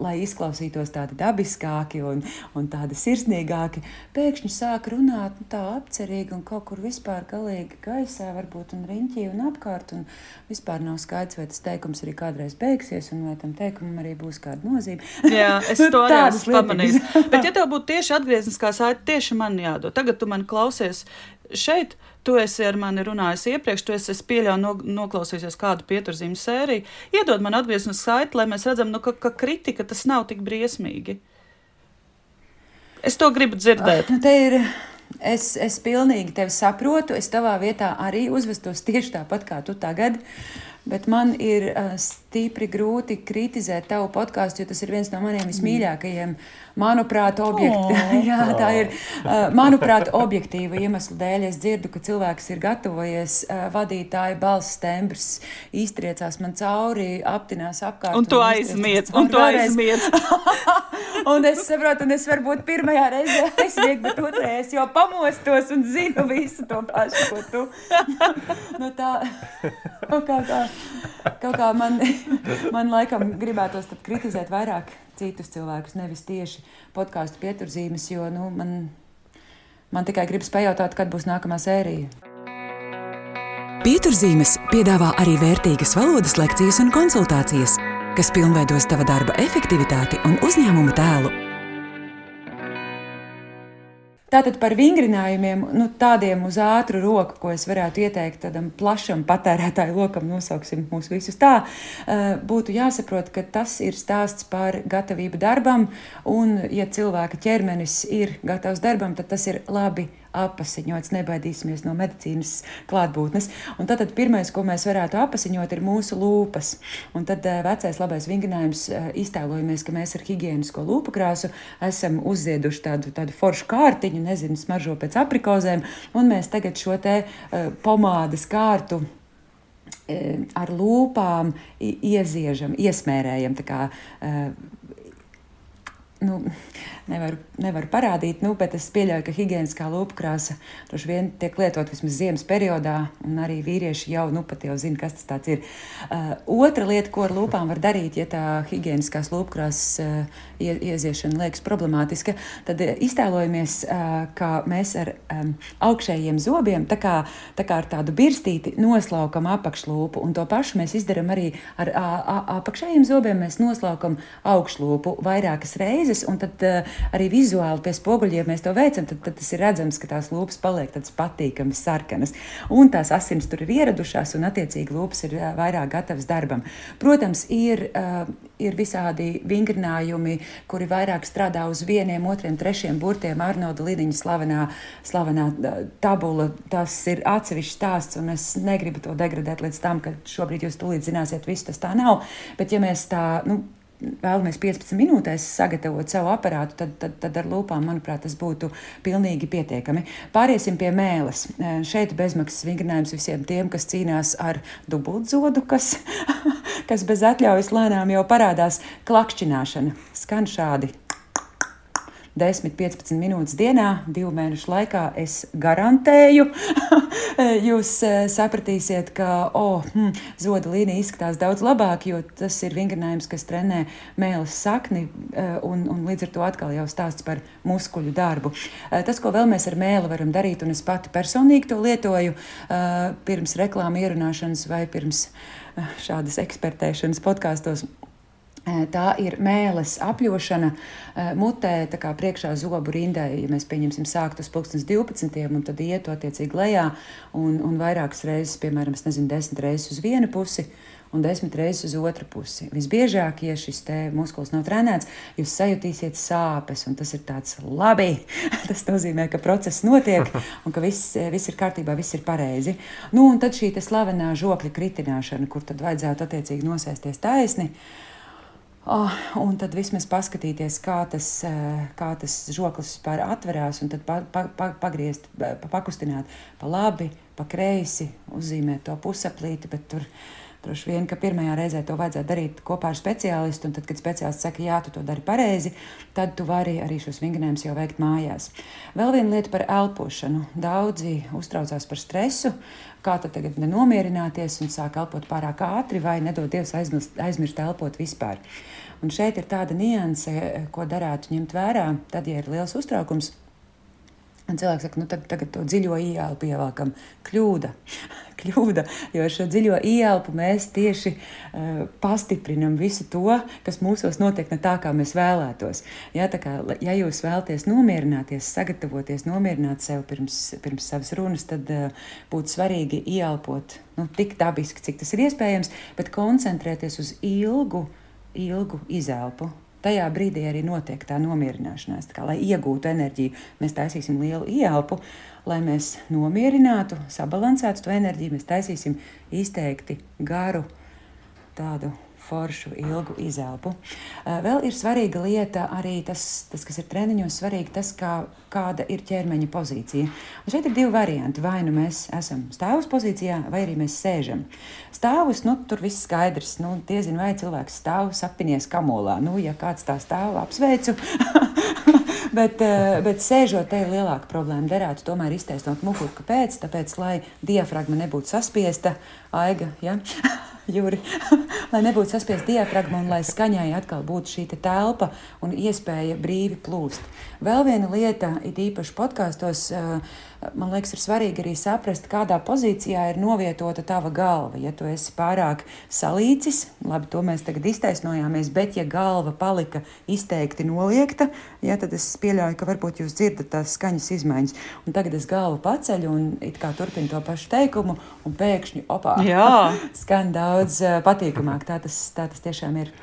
[SPEAKER 4] lai izklausītos tādi dabiskāki un, un tādi sirsnīgāki, pēkšņi sāk runāt nu, tā apcerīgi un kaut kur vispār galīgi gaisā, varbūt un riņķī un apkārt. Un vispār nav skaidrs, vai tas teikums arī kādreiz beigsies, un vai tam teikumam arī būs kāda nozīme pieturzīme.
[SPEAKER 2] Jā, es to esmu pamanījis. Bet, ja tev būtu tieši atgriezniskā saite, tieši man jādod. Tagad tu man klausies šeit, tu esi ar mani runājis iepriekš, tu esi, es pieļauju, no, noklausīsies kādu pieturzīmu sēriju. Iedod man atgrieznisku saiti, lai mēs redzam, nu, ka, ka kritika tas nav tik briesmīgi. Es to gribu dzirdēt.
[SPEAKER 4] Te ir. Es, es pilnīgi tevi saprotu. Es tavā vietā arī uzvestos tieši tāpat kā tu tagad. Bet man ir uh, stipri grūti kritizēt tavu podkāstu, jo tas ir viens no maniem vismīļākajiem. Manuprāt, objekti,
[SPEAKER 2] Oh.
[SPEAKER 4] jā, tā ir. Manuprāt, objektīva iemesla dēļ es dzirdu, ka cilvēks ir gatavojies, vadītāja balss tembrs iztriecās man cauri, aptinās apkārt.
[SPEAKER 2] Un tu
[SPEAKER 4] iztriecās
[SPEAKER 2] aizmiedz, un tu aizmiedz.
[SPEAKER 4] Un es saprotu, un es varbūt pirmajā reizē aizmiegu, bet otrajā es jau pamostos un zinu visu to pašu, ko tu. nu, tā, kaut kā, kā, kaut kā man, man laikam gribētos kritizēt vairāk citus cilvēkus, nevis tieši podkāstu pieturzīmes, jo nu, man, man tikai gribas pajautāt, kad būs nākamā sērija.
[SPEAKER 1] Pieturzīmes piedāvā arī vērtīgas valodas lekcijas un konsultācijas, kas pilnveidos tava darba efektivitāti un uzņēmuma tēlu.
[SPEAKER 4] Tātad par vingrinājumiem, nu, tādiem uz ātru roku, ko es varētu ieteikt tādam plašam patērētāju lokam, nosauksim mūs visus tā, eh, būtu jāsaprot, ka tas ir stāsts par gatavību darbam, un, ja cilvēka ķermenis ir gatavs darbam, tad tas ir labi apziņots, nebaidīsimies no medicīnas klātbūtnes. Un tad, tad pirmais, ko mēs varētu apziņot, ir mūsu lūpas. Un tad eh, vecais labais vingrinājums eh, iztēlojamies, ka mēs ar higiēnisko lūpu krāsu esam uzzieduši tādu, tādu foršu kārtiņu, nezinu, smaržo pēc aprikozēm, un mēs tagad šo te uh, pomādas kārtu eh, ar lūpām ieziežam, iesmērējam. Kā, uh, nu, nevaru, nevaru parādīt, nu, bet es pieļauju, ka higiēniskā lūpkrāsa droši vien tiek lietot vismaz ziemas periodā, un arī vīrieši jau, nu, pat jau zina, kas tas tāds ir. Uh, otra lieta, ko ar lūpām var darīt, ja tā higiēniskās lūpkrāsas uh, ie, ieziešana liekas problemātiska, tad uh, iztēlojamies, uh, ka mēs ar um, augšējiem zobiem, tā kā, tā kā ar tādu birstīti, noslaukam apakšlūpu, un to pašu mēs izdarām arī ar ā, ā, apakšējiem zobiem. Mēs noslaukam augšlūpu vairākas reizes, un tad uh, arī vizuāli pie spoguļiem mēs to veicam, tad, tad tas ir redzams, ka tās lūpas paliek tādas patīkamas, sarkanas, un tās asins tur ir ieradušās, un attiecīgi lūpas ir vairāk gatavas darbam. Protams, ir, ir visādi vingrinājumi, kuri vairāk strādā uz vieniem, otriem, trešiem burtiem. Arnolda Lidiņa slavenā, slavenā tabula, tas ir atsevišķs stāsts, un es negribu to degradēt līdz tam, ka šobrīd jūs tūlīt zināsiet, viss tas tā nav. Bet ja mēs tā, nu, vēlamies 15 minūtēs sagatavot savu aparātu, tad, tad, tad ar lūpām, manuprāt, tas būtu pilnīgi pietiekami. Pāriesim pie mēles. Šeit bezmaksas vingrinājums visiem tiem, kas cīnās ar dubultzodu, kas, kas bez atļaujas lēnām jau parādās klakšķināšana. Skan šādi. 10-15 minūtes dienā, divu mēnešu laikā es garantēju, jūs eh, sapratīsiet, ka oh, hm, zoda līnija izskatās daudz labāk, jo tas ir vingrinājums, kas trenē mēlis sakni, eh, un, un līdz ar to atkal jau stāsts par muskuļu darbu. Eh, Tas, ko vēl mēs ar mēli varam darīt, un es pati personīgi to lietoju pirms reklāmu ierunāšanas vai pirms šādas ekspertēšanas podkāstos. Eh, Tā ir mēlis apļošana eh, mutē, tā kā priekšā zobu rindai. Ja mēs pieņemsim, sākt uz 12, un tad ietu attiecīgi lejā, un, un vairākas reizes, piemēram, es nezinu, desmit reizes uz vienu pusi. Un desmit reizes uz otru pusi. Visbiežāk, ja šis muskulis nav trenēts, jūs sajutīsiet sāpes, un tas ir tāds labi. tas nozīmē, ka process notiek, un ka viss, viss ir kārtībā, viss ir pareizi. Nu, un tad šī slavenā žokļa kritināšana, kur tad vajadzētu attiecīgi nosēsties taisni. Oh, un tad vismaz paskatīties, kā tas, eh, kā tas žoklis vispār atverās, un tad pa, pa, pa, pagriezt, pa, pakustināt pa labi, pa kreisi, uzzīmēt to pusaplīti, bet tur droši vien, ka pirmajā reizē to vajadzētu darīt kopā ar speciālistu, un tad, kad speciālists saka, jā, tu to dari pareizi, tad tu vari arī šos vingrinājumus jau veikt mājās. Vēl viena lieta par elpošanu. Daudzi uztraucās par stresu, kā tad tagad nenomierināties un sāk elpot pārāk ātri, vai nedod Dievs aizmirst, aizmirst elpot vispār. Un šeit ir tāda nianse, ko darētu ņemt vērā, tad, ja ir liels uztraukums. Un cilvēks saka, nu tad, tagad to dziļo ielpu ievelkam. Kļūda. Kļūda, jo ar šo dziļo ielpu mēs tieši uh, pastiprinam visu to, kas mūsos notiek ne tā, kā mēs vēlētos. Ja, kā, ja jūs vēlaties nomierināties, sagatavoties, nomierināt sevi pirms, pirms savas runas, tad uh, būtu svarīgi ielpot nu, tik dabiski, cik tas ir iespējams, bet koncentrēties uz ilgu, ilgu izelpu tajā brīdī arī notiek tā nomierināšanās. Tā kā, lai iegūtu enerģiju, mēs taisīsim lielu ielpu, lai mēs nomierinātu, sabalansētu to enerģiju. Mēs taisīsim izteikti garu tādu foršu, ilgu izelpu. Eh, vēl ir svarīga lieta, arī tas, tas kas ir treniņos, svarīgi tas, kā, kāda ir ķermeņa pozīcija. Un šeit ir divi varianti. Vai nu mēs esam stāvus pozīcijā, vai arī mēs sēžam. Stāvus, nu, tur viss skaidrs. Nu, Diezin vai cilvēks stāv sapinies kamolā. Nu, ja kāds tā stāv, apsveicu. bet, eh, bet sēžot, te ir lielāka problēma. Derētu tomēr iztaisnot muguru. Kāpēc? Tāpēc, lai diafragma nebūtu saspiesta, aiga. Ja? Juri, lai nebūtu saspiesta diafragma un lai skaņai atkal būtu šī te telpa un iespēja brīvi plūst. Vēl viena lieta, it īpaši podkāstos, man liekas, ir svarīgi arī saprast, kādā pozīcijā ir novietota tava galva. Ja tu esi pārāk salīcis, labi, to mēs tagad iztaisnojāmies, bet ja galva palika izteikti noliekta, ja, tad es pieļauju, ka varbūt jūs dzirdat tās skaņas izmaiņas. Un tagad es galvu paceļu un it kā turpinu to pašu teikumu, un pēkšņi opā skan daudz patīkamāk. Tā tas, tā tas tiešām ir.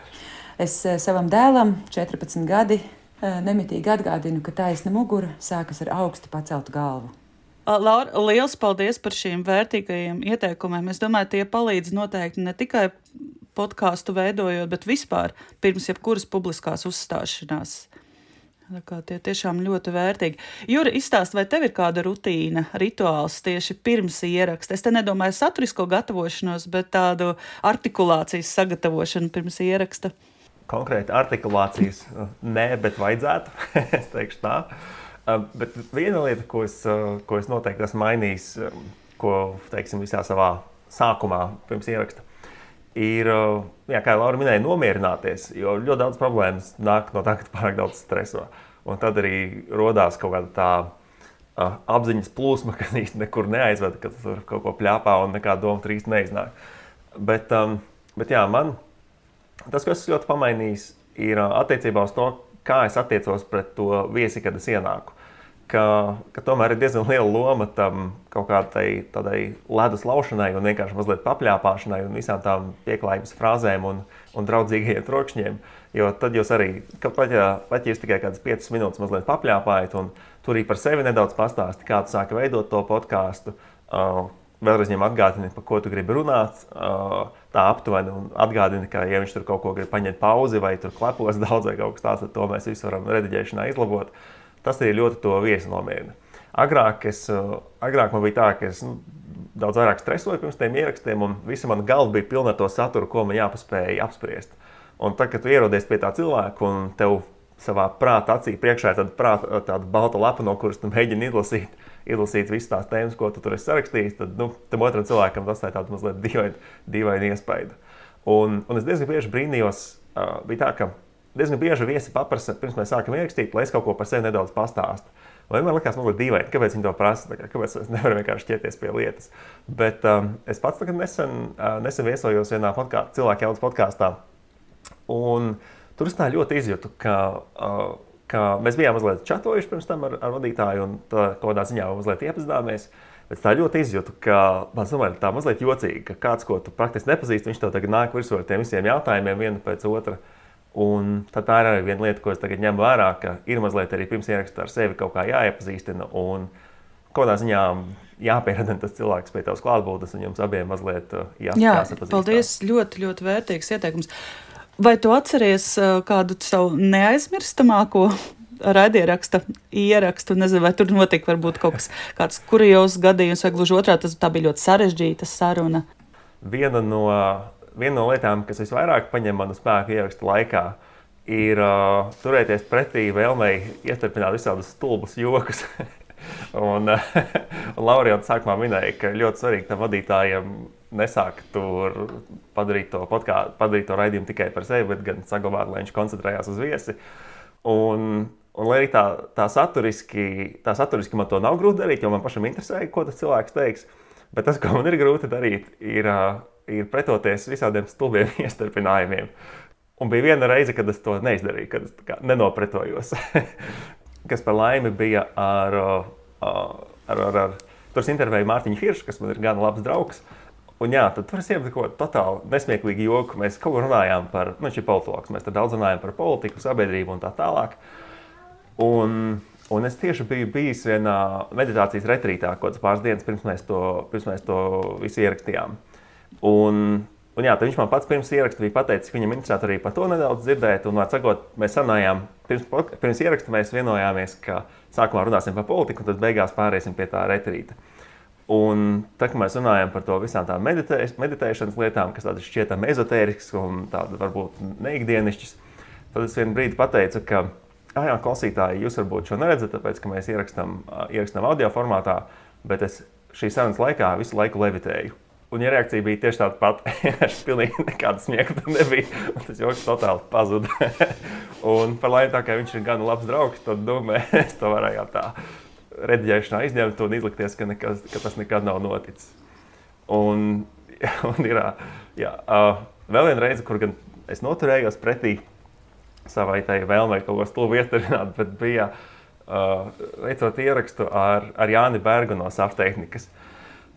[SPEAKER 4] Es savam dēlam 14 gadi nemitīgi atgādinu, ka taisna mugura sākas ar augstu paceltu galvu.
[SPEAKER 2] Laura, liels paldies par šīm vērtīgajiem ieteikumiem. Es domāju, tie palīdz noteikti ne tikai podkāstu veidojot, bet vispār pirms jebkuras publiskās uzstāšanās. Tie tiešām ļoti vērtīgi. Juri, izstāst, vai tev ir kāda rutīna, rituāls tieši pirms ieraksta? Es te nedomāju saturisko gatavošanos, bet tādu artikulācijas sagatavošanu pirms ieraksta
[SPEAKER 3] konkrēti artikulācijas nē, bet vajadzētu. es teikšu tā. Bet viena lieta, ko es, ko es noteikti esmu mainījis, ko teiksim, visā savā sākumā, pirms ieraksta, ir, jā, kā jau Laura minēja, nomierināties. Jo ļoti daudz problēmas nāk no tā, ka pārāk daudz streso. Un tad arī radās kaut kāda tā apziņas plūsma, kas īstenībā nekur neaizveda, ka tur kaut ko plāpā un nekāda doma tur īsti neiznāk. Bet, bet jā, man Tas, kas ļoti pamainījis, ir attiecībā uz to, kā es attiecos pret to viesi, kad es ienāku. Ka, ka tomēr ir diezgan liela loma tam kaut kādai tādai ledus laušanai un vienkārši mazliet papļāpāšanai un visām tām pieklājības frāzēm un, un draudzīgajiem trokšņiem. Jo tad jūs arī, pat ja, pat ja jūs tikai kādas 5 minūtes mazliet papļāpājat un tur arī par sevi nedaudz pastāstāt, kā tu sāki veidot to podkāstu, uh, vēlreiz viņam atgādini, par ko tu gribi runāt. Uh, tā aptuveni un atgādini, ka, ja viņš tur kaut ko grib paņemt pauzi vai tur klepos daudz vai kaut kas tāds, tad to mēs visu varam rediģēšanā izlabot. Tas ir ļoti to viesi nomierina. Agrāk, es, uh, agrāk man bija tā, ka es nu, daudz vairāk stresoju pirms tiem ierakstiem, un visa mana galva bija pilna ar to saturu, ko man jāpaspēj apspriest. Un tad, kad tu ierodies pie tā cilvēka un tev savā prāta acī priekšā ir tāda, prāta, tāda balta lapa, no kuras tu mēģini izlasīt, izlasīt visas tās tēmas, ko tu tur esi sarakstījis, tad nu, tam otram cilvēkam tas ir tāds mazliet dīvaini, dīvaini iespēja. Un, un es diezgan bieži brīnījos, uh, bija tā, ka diezgan bieži viesi paprasa, pirms mēs sākam ierakstīt, lai es kaut ko par sevi nedaudz pastāstu. Man liekas, mazliet dīvaini, kāpēc viņi to prasa, kā, kāpēc es nevaru vienkārši ķerties pie lietas. Bet um, es pats nesen, uh, nesen viesojos vienā podkā, cilvēku jaudas podkāstā. Un tur es tā ļoti izjūtu, ka uh, ka mēs bijām mazliet čatojuši pirms tam ar, ar vadītāju un tā, kādā ziņā mazliet iepazināmies. Bet tā ļoti izjūtu, ka man domāju, tā mazliet jocīgi, ka kāds, ko tu praktiski nepazīsti, viņš tev tagad nāk virsū ar tiem visiem jautājumiem, vienu pēc otra. Un tā ir arī viena lieta, ko es tagad ņemu vērā, ka ir mazliet arī pirms ierakstā ar sevi kaut kā jāiepazīstina. Un kādā ziņā jāpierada tas cilvēks pie tavas klātbūtnes, un jums abiem mazliet uh, jāsapazīst.
[SPEAKER 2] Jā, paldies, ļoti, ļoti vērtīgs ieteikums. Vai tu atceries uh, kādu savu neaizmirstamāko raidieraksta ierakstu? Nezinu, vai tur notika varbūt kaut kas tāds kurjos gadījums, vai gluži otrā, tas bija ļoti sarežģīta saruna.
[SPEAKER 3] Viena no, viena no lietām, kas visvairāk paņem manu spēku ierakstu laikā, ir uh, turēties pretī vēlmei iestarpināt visādus stulbus jokus. un, uh, jau sākumā minēja, ka ļoti svarīgi tam vadītājam nesāk tur padarīt to, podkā, padarīt to raidījumu tikai par sevi, bet gan saglabāt, lai viņš koncentrējās uz viesi. Un, Un, lai arī tā, tā, saturiski, tā saturiski man to nav grūti darīt, jo man pašam interesē, ko tas cilvēks teiks. Bet tas, ko man ir grūti darīt, ir, ir pretoties visādiem stulbiem iestarpinājumiem. Un bija viena reize, kad es to neizdarīju, kad es nenopretojos. kas par laimi bija ar, ar, ar, ar, tur intervēju Mārtiņu Hiršu, kas man ir gan labs draugs. Un jā, tad tur es iemetu kaut ko totāli nesmieklīgu joku. Mēs kaut ko runājām par, nu, ir politologs, mēs daudz runājām par politiku, sabiedrību un tā tālāk. Uh, Un, un es tieši biju bijis vienā meditācijas retrītā, kaut kādas pāris dienas pirms mēs to, pirms mēs to visu ierakstījām. Un, un jā, viņš man pats pirms ieraksta bija pateicis, ka viņam interesētu arī par to nedaudz dzirdēt. Un, sakot, mēs sanājām, pirms, pirms ieraksta mēs vienojāmies, ka sākumā runāsim par politiku, un tad beigās pāriesim pie tā retrīta. Un tā kā mēs runājam par to visām tām meditē, meditēšanas lietām, kas tādas šķietami ezotēriskas un tādas varbūt neikdienišķas, tad es vienu brīdi pateicu, ka ah, jā, klausītāji, jūs varbūt šo neredzat, tāpēc ka mēs ierakstām, ierakstām audio formātā, bet es šīs sarunas laikā visu laiku levitēju. Un ja reakcija bija tieši tāda pati. Es pilnīgi nekāda smiekla nebija. Tas joks totāli pazuda. un par laimi, tā kā viņš ir gan labs draugs, tad nu, mēs to varējām tā rediģēšanā izņemt un izlikties, ka, nekas, ka tas nekad nav noticis. Un, un ir jā, vēl viena reize, kur gan es noturējos pretī savai tai vēlmei kaut ko stulbu ietarināt, bet bija veicot ierakstu ar, ar Jāni Bergu no Saftehnikas.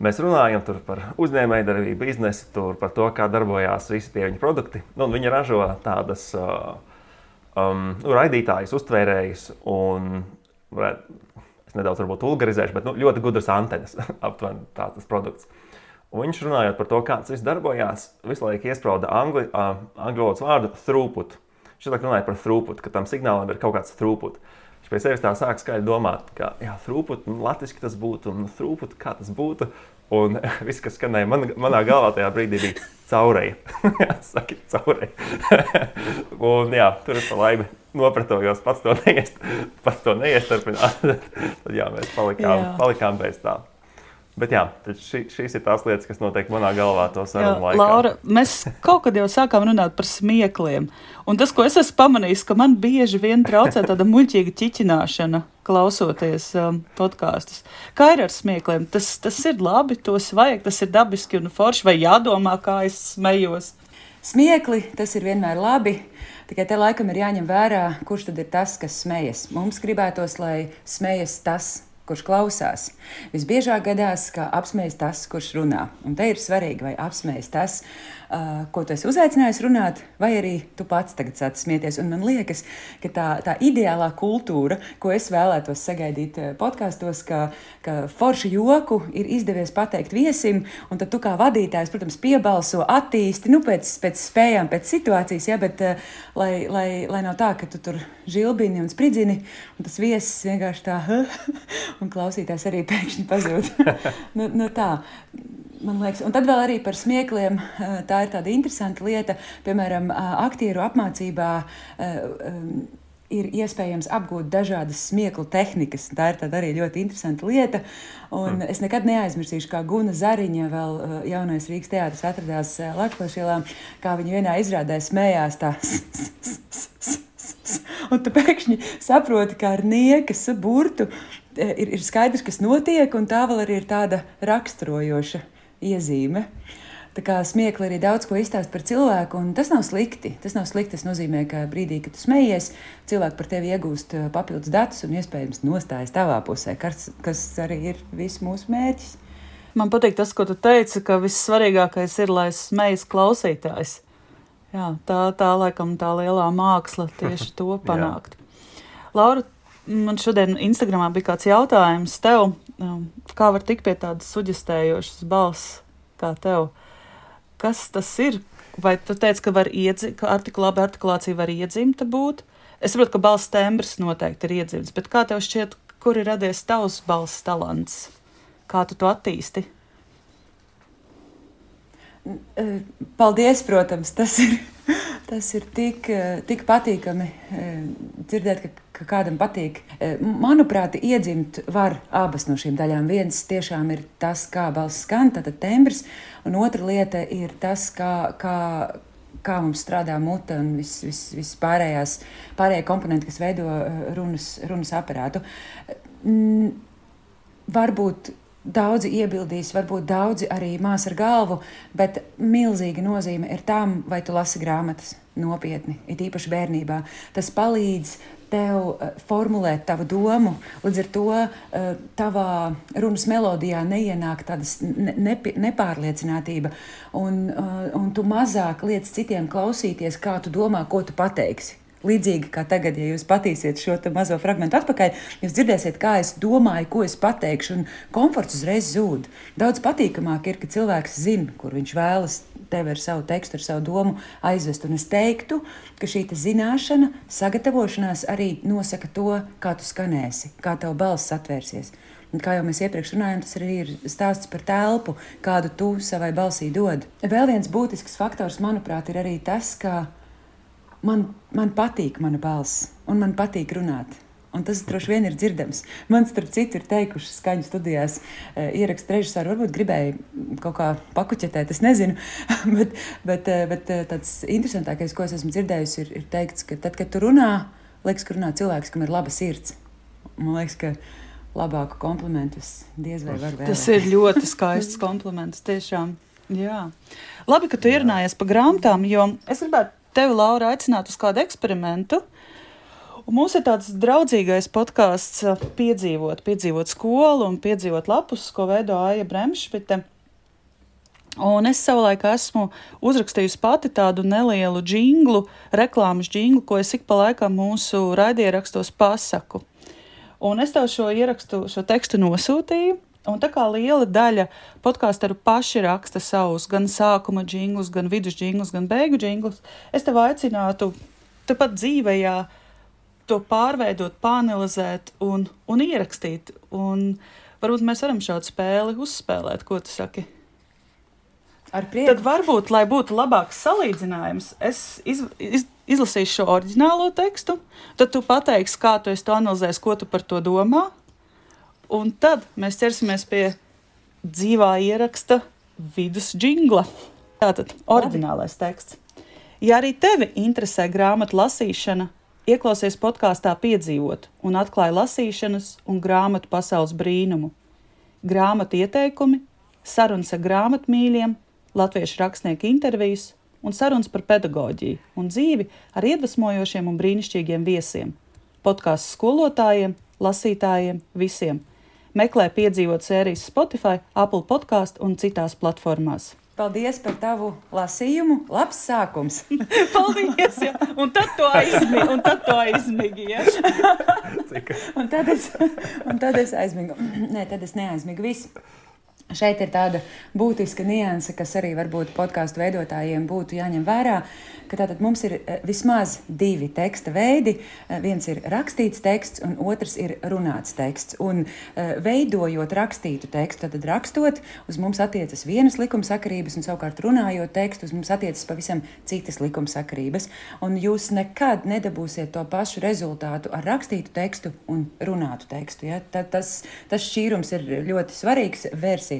[SPEAKER 3] Mēs runājam par uzņēmējdarbību, biznesu, par to, kā darbojās visi tie viņa produkti. Nu, viņi ražo tādas uh, um, nu, raidītājas, uztvērējas un, varētu, es nedaudz vulgarizēšu, bet nu, ļoti gudras antenas, aptuveni tāds produkts. Un viņš runājot par to, kā tas viss darbojās, visu laiku iesprāda angļu uh, valodas vārdu throughput. Viņš runāja par throughput, ka tam signālam ir kaut kāds throughput. Pie sevis tā sāk skaļi domāt, ka throughput, nu, latviešu tas būtu, un throughput, kā tas būtu. Un viss, kas skanēja man, manā galvā tajā brīdī, bija caurēji. Saki, caurēji. un jā, tur es pa laimi nopratojos, pats to, neiest, pats to neiestarpināt. Tad jā, mēs palikām, jā. palikām bez tā. Bet jā, ši, šīs ir tās lietas, kas notiek manā galvā to sarunu laikā.
[SPEAKER 2] Laura, mēs kaut kad jau sākām runāt par smiekliem. Un tas, ko es esmu pamanījis, ka man bieži vien traucē tāda muļķīga ķiķināšana, klausoties um, podkāstus. Kā ir ar smiekliem? Tas, tas ir labi, tos vajag, tas ir dabiski un forši, vai jādomā, kā es smējos.
[SPEAKER 4] Smiekli tas ir vienmēr labi. Tikai te laikam ir jāņem vērā, kurš tad ir tas, kas smejas. Mums gribētos, lai smejas tas, kurš klausās. Visbiežāk gadās, ka apsmējas tas, kurš runā. Un te ir svarīgi, vai apsmējas tas, kurš uh, ko tu esi uzaicinājis runāt, vai arī tu pats tagad sāc smieties. Un man liekas, ka tā, tā ideālā kultūra, ko es vēlētos sagaidīt podkāstos, ka, ka foršu joku ir izdevies pateikt viesim, un tad tu kā vadītājs, protams, piebalso, attīsti nu, pēc, pēc spējām, pēc situācijas, ja, bet uh, lai, lai, lai nav tā, ka tu tur žilbini un spridzini, un tas viesis vienkārši tā, un klausītājs arī pēkšņi pazūd. nu, nu tā man liekas, un tad vēl arī par smiekliem. Tā ir tāda interesanta lieta, piemēram, aktieru apmācībā. Ir iespējams apgūt dažādas smieklu tehnikas. Tā ir arī ļoti interesanta lieta. Un mm. Es nekad neaizmirsīšu, kā Guna Zariņa, vēl jaunais Rīgas teātris, atradās Latvijas ielā, kā viņa vienā izrādē smējās. Tā. Un tu pēkšņi saproti, ka ar niekas burtu ir, ir skaidrs, kas notiek, un tā vēl arī ir tāda raksturojoša iezīme. Tā kā smiekli arī daudz ko izstāst par cilvēku, un tas nav slikti. Tas nav slikti. Tas nozīmē, ka brīdī, kad tu smejies, cilvēki par tevi iegūst papildus datus un iespējams nostājas tavā pusē, kas, kas arī ir viss mūsu mērķis.
[SPEAKER 2] Man patīk tas, ko tu teici, ka vissvarīgākais ir, lai smejas klausītājs. Jā, tā, tā laikam tā lielā māksla tieši to panākt. Laura, man šodien Instagramā bija kāds jautājums tev, kā var tikt pie tādas suģistējošas balss kā tev? Kas tas ir? Vai tu teici, ka, iedzi, ka artikula, labi artikulācija var iedzimta būt? Es saprotu, ka balss tembrs noteikti ir iedzimts, bet kā tev šķiet, kur ir radies tavs balss talants? Kā tu to attīsti?
[SPEAKER 4] Paldies, protams, tas ir, tas ir tik, tik patīkami dzirdēt, ka ka kādam patīk. E, manuprāt, iedzimt var abas no šīm daļām. Viens tiešām ir tas, kā balss skan, tātad tembrs, un otra lieta ir tas, kā, kā, kā mums strādā mute un viss vis, vis pārējās, pārējie komponenti, kas veido runas, runas aparātu. Mm, varbūt Daudzi iebildīs, varbūt daudzi arī mās ar galvu, bet milzīga nozīme ir tam, vai tu lasi grāmatas nopietni, it īpaši bērnībā. Tas palīdz tev uh, formulēt tavu domu, līdz ar to uh, tavā runas melodijā neienāk tādas ne, ne, nepārliecinātība, un, uh, un tu mazāk liec citiem klausīties, kā tu domā, ko tu pateiksi. Līdzīgi kā tagad, ja jūs patīsiet šo mazo fragment atpakaļ, jūs dzirdēsiet, kā es domāju, ko es pateikšu, un komforts uzreiz zūd. Daudz patīkamāk ir, ka cilvēks zina, kur viņš vēlas tevi ar savu tekstu, ar savu domu aizvest. Un es teiktu, ka šī zināšana, sagatavošanās arī nosaka to, kā tu skanēsi, kā tava balss atvērsies. Un kā jau mēs iepriekš runājām, tas arī ir stāsts par telpu, kādu tu savai balsī dod. Vēl viens būtisks faktors, manuprāt, ir arī tas, ka man, man patīk mana balss, un man patīk runāt. Un tas droši vien ir dzirdams. Man, starp citu, ir teikuši skaņu studijās, e, ierakstu režisori, varbūt gribēja kaut kā pakuķetēt, es nezinu. bet, bet, e, bet e, tāds interesantākais, ko es esmu dzirdējusi, ir, ir teikts, ka tad, kad tu runā, liekas, ka runā cilvēks, kam ir laba sirds. Man liekas, ka labāku komplimentu es diez vai varu vēlēt.
[SPEAKER 2] Tas ir ļoti skaists kompliments, tiešām. Jā. Labi, ka tu ierunājies pa grāmatām, jo es gribētu tevi, Laura, aicināt uz kādu eksperimentu. Un mums ir tāds draudzīgais podkāsts, piedzīvot, piedzīvot skolu un piedzīvot lapus, ko veido Aija Bremšpite. Un es savulaik esmu uzrakstījusi pati tādu nelielu jinglu, reklāmas jinglu, ko es ik pa laikam mūsu raidierakstos pasaku. Un es tev šo ierakstu, šo tekstu nosūtīju, Un tā kā liela daļa podkāstu paši raksta savus gan sākuma jinglus, gan vidus jinglus, gan beigu jinglus, es tev aicinātu tepat dzīvējā to pārveidot, panelizēt un, un ierakstīt. Un varbūt mēs varam šādu spēli uzspēlēt, ko tu saki. Tad varbūt, lai būtu labāks salīdzinājums, es iz, iz, izlasīšu šo oriģinālo tekstu, tad tu pateiksi, kā tu to analizēsi, ko tu par to domā. Un tad mēs ķersimies pie dzīvā ieraksta vidus jingla. Tātad oriģinālais teksts. Ja arī tevi interesē grāmatu lasīšana, ieklausies podkāstā piedzīvot un atklāj lasīšanas un grāmatu pasaules brīnumu. Grāmatu ieteikumi, sarunas ar grāmatmīļiem, latviešu rakstnieku intervijas un sarunas par pedagoģiju un dzīvi ar iedvesmojošiem un brīnišķīgiem viesiem, podkāstu skolotājiem, lasītājiem, visiem – Meklē piedzīvot sērijas Spotify, Apple podkāstu un citās platformās.
[SPEAKER 4] Paldies par tavu lasījumu. Labs sākums.
[SPEAKER 2] Paldies! Ja. Un tad to aizmigi. Un tad to aizmigi ja.
[SPEAKER 4] un, tad es, un tad es aizmigu. Nē, tad es neaizmigu visu. Šeit ir tāda būtiska nianse, kas arī varbūt podkāstu veidotājiem būtu jāņem vērā. Ka tātad mums ir eh, vismaz divi teksta veidi. Eh, viens ir rakstīts teksts, un otrs ir runāts teksts. Un, eh, veidojot rakstītu tekstu, tad rakstot, uz mums attiecas vienas likumsakarības, un savukārt runājot tekstu, uz mums attiecas pavisam citas likumsakarības. Un jūs nekad nedabūsiet to pašu rezultātu ar rakstītu tekstu un runātu tekstu. Ja? Tad, tas, tas šķīrums ir ļoti svarīgs.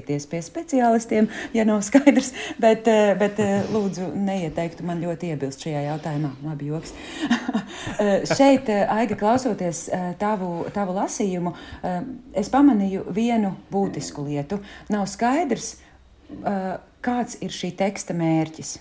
[SPEAKER 4] Vērsieties pie speciālistiem, ja nav skaidrs, bet, bet lūdzu neieteiktu man ļoti iebilst šajā jautājumā. Labi, joks. Eh, šeit, eh, Aiga, klausoties eh, tavu, tavu lasījumu, es pamanīju vienu būtisku lietu. Nav skaidrs, kāds ir šī teksta mērķis.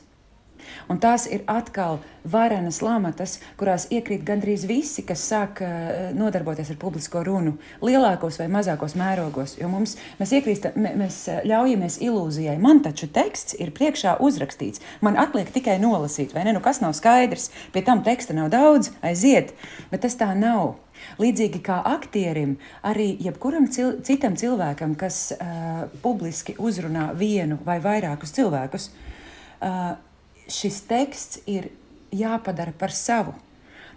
[SPEAKER 4] Un tās ir atkal varenas lamatas, kurās iekrīt gandrīz visi, kas sāk uh, nodarboties ar publisko runu, lielākos vai mazākos mērogos. Jo mums, mēs, iekrīsta, mēs eh, ļaujamies ilūzijai. Man taču teksts ir priekšā uzrakstīts. Man atliek tikai nolasīt, vai ne? Nu, kas nav skaidrs, pie tam teksta nav daudz, aiziet. Bet tas tā nav. Līdzīgi kā aktierim, arī jebkuram cil citam cilvēkam, kas uh, publiski uzrunā vienu vai vairākus cilvēkus, uh, šis teksts ir jāpadara par savu.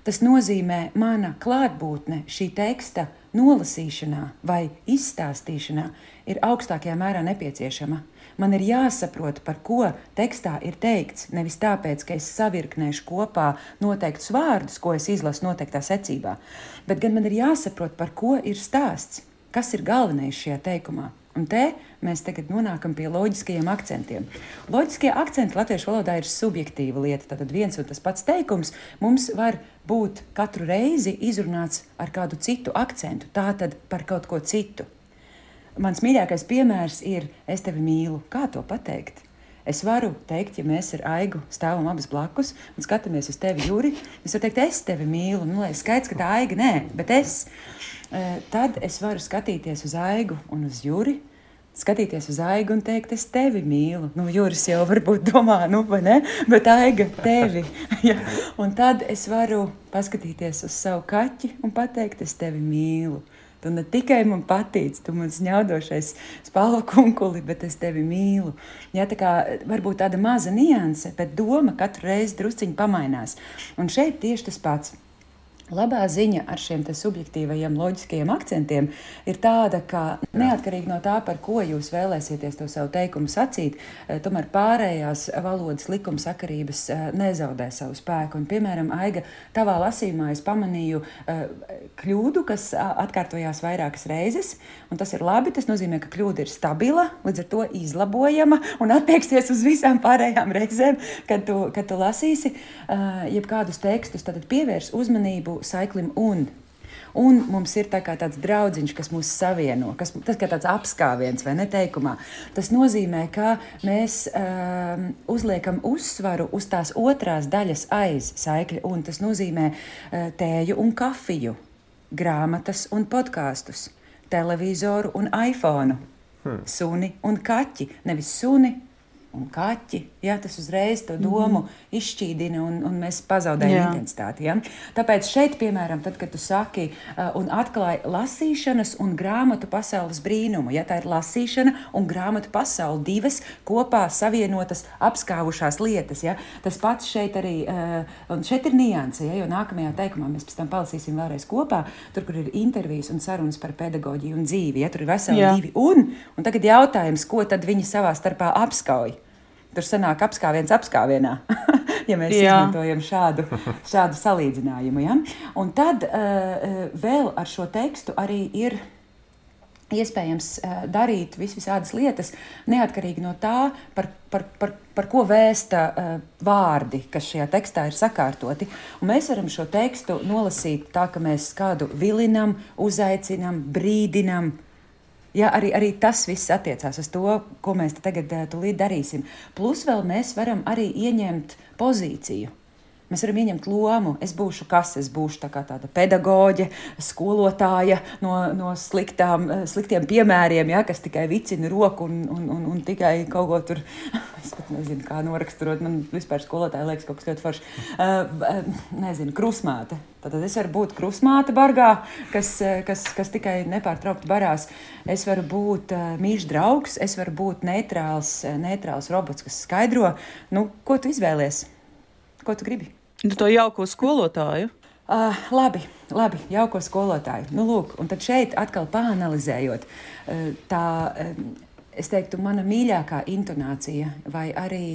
[SPEAKER 4] Tas nozīmē, mana klātbūtne šī teksta nolasīšanā vai izstāstīšanā ir augstākajā mērā nepieciešama. Man ir jāsaprot, par ko tekstā ir teikts. Nevis tāpēc, ka es savirknēšu kopā noteiktus vārdus, ko es izlasu noteiktā secībā, bet gan man ir jāsaprot, par ko ir stāsts, kas ir galvenais šajā teikumā. Un te mēs tagad nonākam pie loģiskajiem akcentiem. Loģiskie akcenti latviešu valodā ir subjektīva lieta. Tad viens un tas pats teikums mums var būt katru reizi izrunāts ar kādu citu akcentu, tātad par kaut ko citu. Mans mīļākais piemērs ir Es tevi mīlu. Kā to pateikt? Es varu teikt, ja mēs ar Aigu stāvam abas blakus un skatāmies uz tevi, Juri, es varu teikt, es tevi mīlu. Nu, lai skaidrs, ka tā Aiga nē, bet es. Eh, tad es varu skatīties uz Aigu un uz Juri. Skatīties uz aigu un teikt, es tevi mīlu. Nu, Juris jau varbūt domā, nu, vai ne? Bet aiga tevi. ja. Un tad es varu paskatīties uz savu kaķi un pateikt, es tevi mīlu. Tu ne tikai man patīc, tu man ņaudošais spalva kunkuli, bet es tevi mīlu. Jā, tā kā varbūt tāda maza nianse, bet doma katru reizi drusciņi pamainās. Un šeit tieši tas pats. Labā ziņa ar šiem subjektīvajiem, loģiskajiem akcentiem ir tāda, ka neatkarīgi no tā, par ko jūs vēlēsieties to savu teikumu sacīt, eh, tomēr pārējās valodas likumsakarības eh, nezaudē savu spēku. Un, piemēram, Aiga, tavā lasījumā es pamanīju eh, kļūdu, kas atkārtojās vairākas reizes, un tas ir labi. Tas nozīmē, ka kļūda ir stabila, līdz ar to izlabojama un attieksies uz visām pārējām reizēm, kad tu, kad tu lasīsi jebkādus tekstus, tad pievērs uzmanību saiklim un. Un mums ir tā tāds draugs, kas mūs savieno, kas tas ir tāds apskāviens vai neteikumā. Tas nozīmē, ka mēs um, uzliekam uzsvaru uz tās otrās daļas aiz saikļa, un tas nozīmē uh, tēju un kafiju, grāmatas un podkāstus, televizoru un iPhone, hmm. suni un kaķi. Nevis suni, un kaķi. Ja, tas uzreiz to domu mm. izšķīdina, un, un mēs pazaudējam Jā. intensitāti. Ja? Tāpēc šeit, piemēram, tad, kad tu saki uh, un atklāji lasīšanas un grāmatu pasaules brīnumu, ja tā ir lasīšana un grāmatu pasaule, divas kopā savienotas, apskāvušās lietas. Ja? Tas pats šeit arī, uh, šeit ir nianse, ja? jo nākamajā teikumā mēs pēc tam palasīsim vēlreiz kopā, tur, kur ir intervijas un sarunas par pedagoģiju un dzīvi. Ja? Tur ir veseli Jā. divi un, un tagad jautājums, ko tad viņi savā starpā apskauj. Tur sanāk apskāviens apskāvienā, ja mēs Jā. izmantojam šādu, šādu salīdzinājumu. Ja? Un tad uh, vēl ar šo tekstu arī ir iespējams uh, darīt vis visādas lietas, neatkarīgi no tā, par, par, par, par ko vēsta uh, vārdi, kas šajā tekstā ir sakārtoti. Un mēs varam šo tekstu nolasīt tā, ka mēs kādu vilinam, uzaicinam, brīdinam, Ja, arī, arī tas viss attiecās uz to, ko mēs tagad uh, darīsim. Plus vēl mēs varam arī ieņemt pozīciju. Mēs varam ieņemt lomu. Es būšu kas? Es būšu tā tāda pedagoģe, skolotāja no, no sliktām, eh, sliktiem piemēriem, ja, kas tikai vicina roku un, un, un, un tikai kaut ko tur. Es pat nezinu, kā noraksturot. Man vispār skolotāja liekas kaut kas ļoti foršs. Uh, nezinu, krusmāte. Tad es varu būt krusmāte bargā, kas, kas, kas tikai nepārtraukti barās. Es varu būt uh, mīļš draugs, es varu būt neitrāls, neitrāls robots, kas skaidro, nu, ko tu izvēlies, ko tu gribi.
[SPEAKER 2] Nu, to jauko skolotāju.
[SPEAKER 4] Uh, labi, labi, jauko skolotāju. Nu, lūk, un tad šeit atkal pāanalizējot, uh, tā, uh, es teiktu, mana mīļākā intonācija, vai arī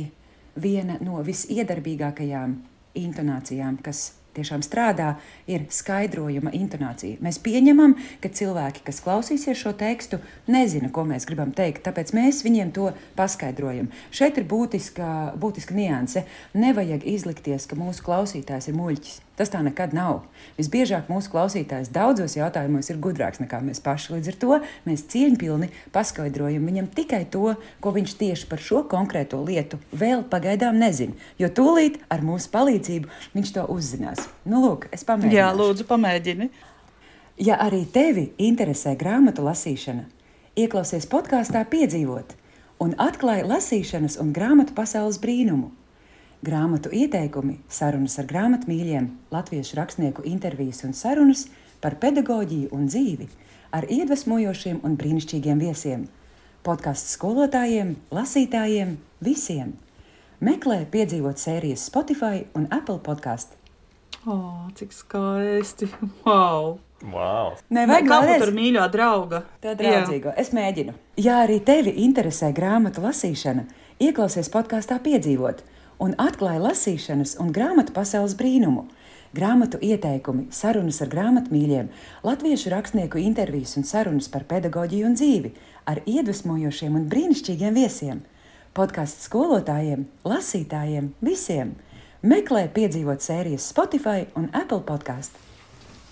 [SPEAKER 4] viena no visiedarbīgākajām intonācijām, kas tiešām strādā, ir skaidrojuma intonācija. Mēs pieņemam, ka cilvēki, kas klausīsies šo tekstu, nezina, ko mēs gribam teikt, tāpēc mēs viņiem to paskaidrojam. Šeit ir būtiska, būtiska nianse. Nevajag izlikties, ka mūsu klausītājs ir muļķis. Tas tā nekad nav. Visbiežāk mūsu klausītājs daudzos jautājumos ir gudrāks nekā mēs paši. Līdz ar to mēs cieņpilni paskaidrojam viņam tikai to, ko viņš tieši par šo konkrēto lietu vēl pagaidām nezina. Jo tūlīt ar mūsu palīdzību viņš to uzzinās. Nu, lūk, es pamēģinu.
[SPEAKER 2] Jā, lūdzu, pamēģini.
[SPEAKER 4] Ja arī tevi interesē grāmatu lasīšana, ieklausies podkāstā piedzīvot un atklāj lasīšanas un grāmatu pasaules brīnumu grāmatu ieteikumi, sarunas ar grāmatmīļiem, latviešu rakstnieku intervijas un sarunas par pedagoģiju un dzīvi ar iedvesmojošiem un brīnišķīgiem viesiem, podkāstu skolotājiem, lasītājiem, visiem. Meklē piedzīvot sērijas Spotify un Apple podkāstu.
[SPEAKER 2] Oh, cik skaisti! Wow!
[SPEAKER 3] Wow.
[SPEAKER 2] Nevajag kaut kādu mīļo draugu.
[SPEAKER 4] Tā draudzīgo. Jā. Es mēģinu. Ja arī tevi interesē grāmatu lasīšana, ieklausies podkāstā piedzīvot – un atklāja lasīšanas un grāmatu pasaules brīnumu. grāmatu ieteikumi, sarunas ar grāmatmīļiem, latviešu rakstnieku intervijas un sarunas par pedagoģiju un dzīvi ar iedvesmojošiem un brīnišķīgiem viesiem. Podkāsts skolotājiem, lasītājiem, visiem! Meklē piedzīvot sērijas Spotify un Apple podkāstu.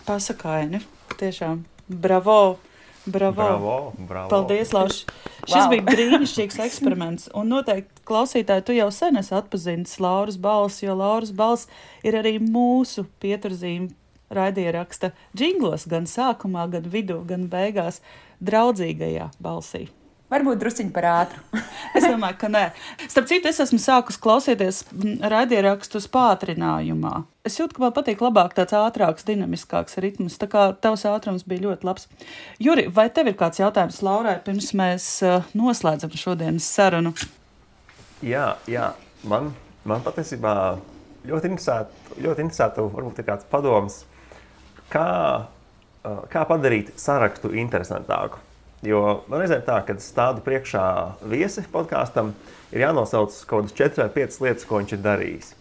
[SPEAKER 2] Pasakaini, tiešām bravo! Bravo!
[SPEAKER 3] Bravo, bravo.
[SPEAKER 2] Paldies, Lauš! Šis
[SPEAKER 4] Wow.
[SPEAKER 2] bija brīnišķīgs eksperiments. Un noteikti, klausītāji, tu jau sen esi atpazīstis Lauras balsi, jo Lauras balss ir arī mūsu pieturzīme raidieraksta džinglos, gan sākumā, gan vidū, gan beigās, draudzīgajā balsī.
[SPEAKER 4] Varbūt drusciņi par ātru.
[SPEAKER 2] Es domāju, ka nē. Starp citu, es esmu sākus klausīties raidierakstus pātrinājumā. Es jūtu, ka man patīk labāk tāds ātrāks, dinamiskāks ritms. Tā kā tavs ātrums bija ļoti labs. Juri, vai tev ir kāds jautājums Laurai, pirms mēs uh, noslēdzam šodienas sarunu?
[SPEAKER 3] Jā, jā. Man, man patiesībā ļoti interesētu, ļoti interesētu, varbūt ir kāds padoms, kā, uh, kā padarīt sarakstu interesantāku. Jo man reizēm tā, kad stādu priekšā viesi podkāstam, ir jānosauc kaut kādas 4 vai 5 lietas, ko viņš ir darījis.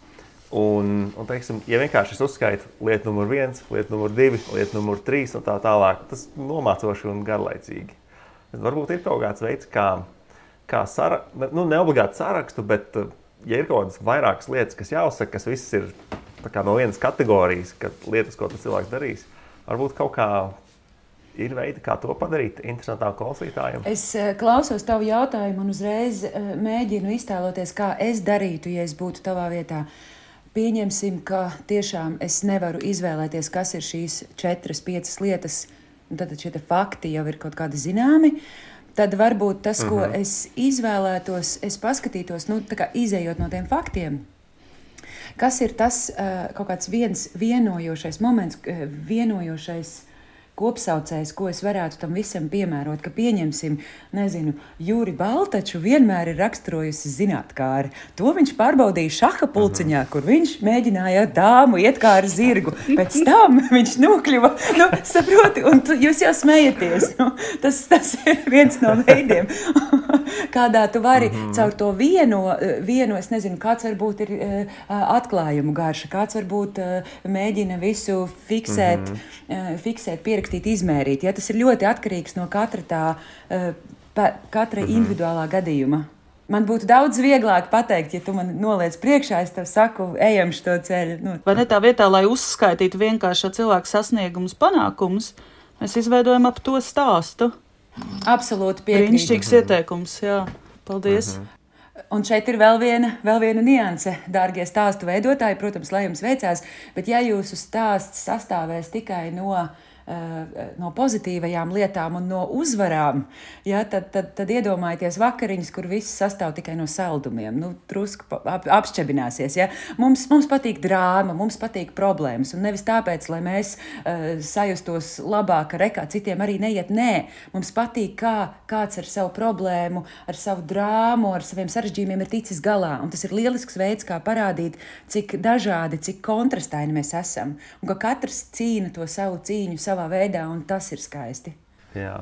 [SPEAKER 3] Un, un teiksim, ja vienkārši es uzskaitu lietu numur viens, lietu numur divi, lietu numur trīs un tā tālāk, tas nomācoši un garlaicīgi. Bet varbūt ir kaut kāds veids, kā, kā sara, nu, ne obligāti sarakstu, bet, ja ir kaut kādas vairākas lietas, kas jāuzsaka, kas visas ir no vienas kategorijas, kad lietas, ko tas cilvēks darīs, varbūt kaut kā ir veidi, kā to padarīt interesantāk klausītājiem.
[SPEAKER 4] Es eh, klausos tavu jautājumu un uzreiz eh, mēģinu iztēloties, kā es darītu, ja es būtu tavā vietā. Pieņemsim, ka tiešām es nevaru izvēlēties, kas ir šīs četras, piecas lietas, tad šie fakti jau ir kaut kādi zināmi. Tad varbūt tas, ko es izvēlētos, es paskatītos, nu, tā kā izējot no tiem faktiem, kas ir tas eh, kaut kāds viens vienojošais moments, vienojošais kopsaucējs, ko es varētu tam visam piemērot, ka pieņemsim, nezinu, Jūri Baltaču vienmēr ir raksturojusi zinātnākāri. To viņš pārbaudīja šaha pulciņā, kur viņš mēģināja dāmu iet kā ar zirgu. Pēc tam viņš nokļuva, nu, saproti, un tu, jūs jau smejaties. Nu, tas, tas ir viens no veidiem, kādā tu vari mm -hmm. caur to vieno, vienu, es nezinu, kāds varbūt ir uh, atklājumu garša, kāds varbūt uh, mēģina visu fiksēt, mm -hmm. uh, fiksēt, pierakstīt, izmērīt. Ja? Tas ir ļoti atkarīgs no katra tā, uh, pa, katra mm -hmm. individuālā gadījuma. Man būtu daudz vieglāk pateikt, ja tu man noliec priekšā, es tev saku, ejam šo ceļu. Nu,
[SPEAKER 2] Vai ne tā vietā, lai uzskaitītu vienkārši cilvēku sasniegumus, panākumus, mēs izveidojam ap to stāstu?
[SPEAKER 4] absolūti piekrītu.
[SPEAKER 2] Brīnišķīgs ieteikums, jā. Paldies!
[SPEAKER 4] Un šeit ir vēl viena, vēl viena nianse, dārgie stāstu veidotāji. Protams, lai jums veicās, bet ja jūsu stāsts sastāvēs tikai no, eh, no pozitīvajām lietām un no uzvarām, ja, tad, tad, tad iedomājieties vakariņas, kur viss sastāv tikai no saldumiem. Nu, Drusku ap, apšķebināsies. Ja. Mums, mums patīk drāma, mums patīk problēmas. Un nevis tāpēc, lai mēs uh, sajustos labāk, ka rekā citiem arī neiet. Nē, mums patīk, kā kāds ar savu problēmu, ar savu drāmu, ar saviem sarežģījumiem ir ticis galā. Un tas ir lielisks veids, kā parādīt, cik dažādi, cik kontrastaini mēs esam. Un ka katrs cīna to savu cīņu savā veidā, un tas ir skaisti.
[SPEAKER 3] Jā.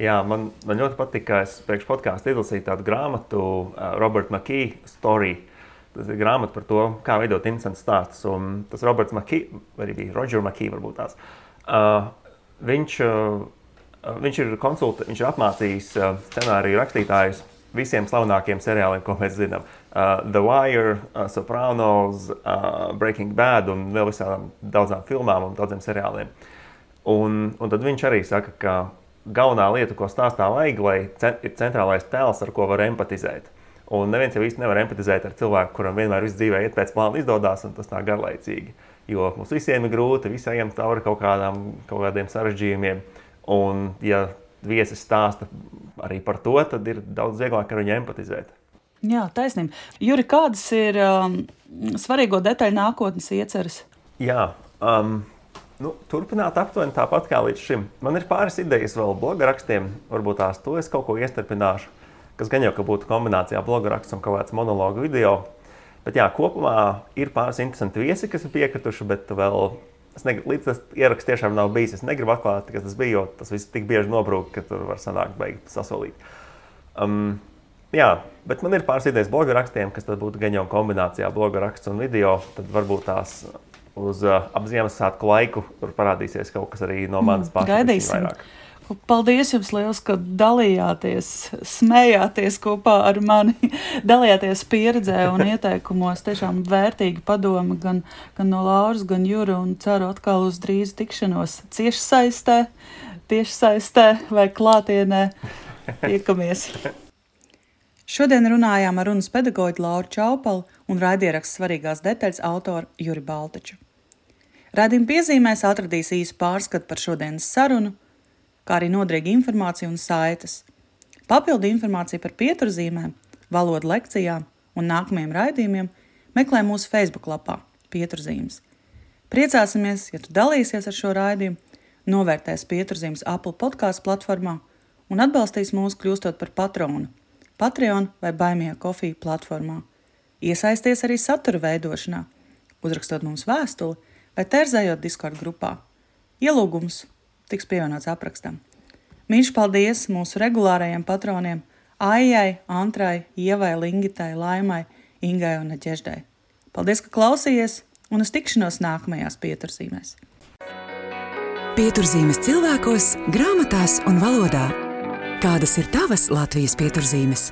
[SPEAKER 3] Jā, man, man ļoti patīk, ka es priekš podkāstu izlasīju tādu grāmatu, uh, Roberta Makī story. Tas ir grāmata par to, kā veidot interesantus stāstus. Un tas Roberts Makī, vai arī bija Rodžers Makī, varbūt tās. Uh, viņš, uh, viņš ir konsultants, viņš ir apmācījis uh, scenāriju rakstītājus visiem slavenākajiem seriāliem, ko mēs zinām. Uh, The Wire, uh, Sopranos, uh, Breaking Bad un vēl visām daudzām filmām un daudziem seriāliem. Un, un tad viņš arī saka, ka galvenā lieta, ko stāstā vajag, lai ce- ir centrālais tēls, ar ko var empatizēt. Un neviens jau īsti nevar empatizēt ar cilvēku, kuram vienmēr viss dzīvē iet pēc plāna izdodas, un tas tā garlaicīgi. Jo mums visiem ir grūti, visi ejam cauri kaut, kādām, kaut kādiem sarežģījumiem. Un, ja viesis stāsta arī par to, tad ir daudz vieglāk ar viņu empatizēt.
[SPEAKER 2] Jā, taisnība. Juri, kādas ir um, svarīgo detaļu nākotnes ieceres?
[SPEAKER 3] Jā, um, nu, turpināt aptuveni tāpat kā līdz šim. Man ir pāris idejas vēl bloga rakstiem. Varbūt tās to es kaut ko iestarpināšu, kas gan jau ka būtu kombinācijā bloga raksts un kaut kāds monologu video. Bet jā, kopumā ir pāris interesanti viesi, kas ir piekrituši, bet vēl es negribu, līdz tas ieraksts tiešām nav bijis. Es negribu atklāt, kas tas bija, jo tas viss tik bieži nobrūk, ka tur var sanākt beigt sasolīt. Um, jā, bet man ir pāris idejas bloga rakstiem, kas tad būtu gan jau kombinācijā bloga raksts un video. Tad varbūt tās uz uh, Ziemassvētku laiku tur parādīsies kaut kas arī no manas pašas.
[SPEAKER 2] Gaidīsim. Paldies jums liels, ka dalījāties, smējāties kopā ar mani, dalījāties pieredzē un ieteikumos. Tiešām vērtīgi padomi gan, gan no Lauras, gan Jūra un ceru atkal uz drīzu tikšanos cieši saistē, tieši saistē vai klātienē. Tiekamies! Šodien runājām ar runas pedagoģu Lauru Čaupalu un raidierakstu svarīgās detaļas autoru Juri Baltaču. Radījuma piezīmēs atradīs īsu pārskatu par šodienas sarunu – kā arī noderīga informācija un saites. Papildu informāciju par pieturzīmēm, valodu lekcijām un nākamajiem raidījumiem meklē mūsu Facebook lapā Pieturzīmes. Priecāsimies, ja tu dalīsies ar šo raidījumu, novērtēs pieturzīmes Apple podkāstu platformā un atbalstīs mūs kļūstot par patronu Patreon vai Baimijā kofija platformā. Iesaisties arī satura veidošanā, uzrakstot mums vēstuli vai terzējot Discord grupā. Ielūgums tiks pievienots aprakstam. Mīļš paldies mūsu regulārajiem patroniem Aijai, Antrai, Ievai, Lingitai, Laimai, Ingai un Ķeždai. Paldies, ka klausījies un uz tikšanos nākamajās pieturzīmēs.
[SPEAKER 1] Pieturzīmes cilvēkos, grāmatās un valodā. Kādas ir tavas Latvijas pieturzīmes?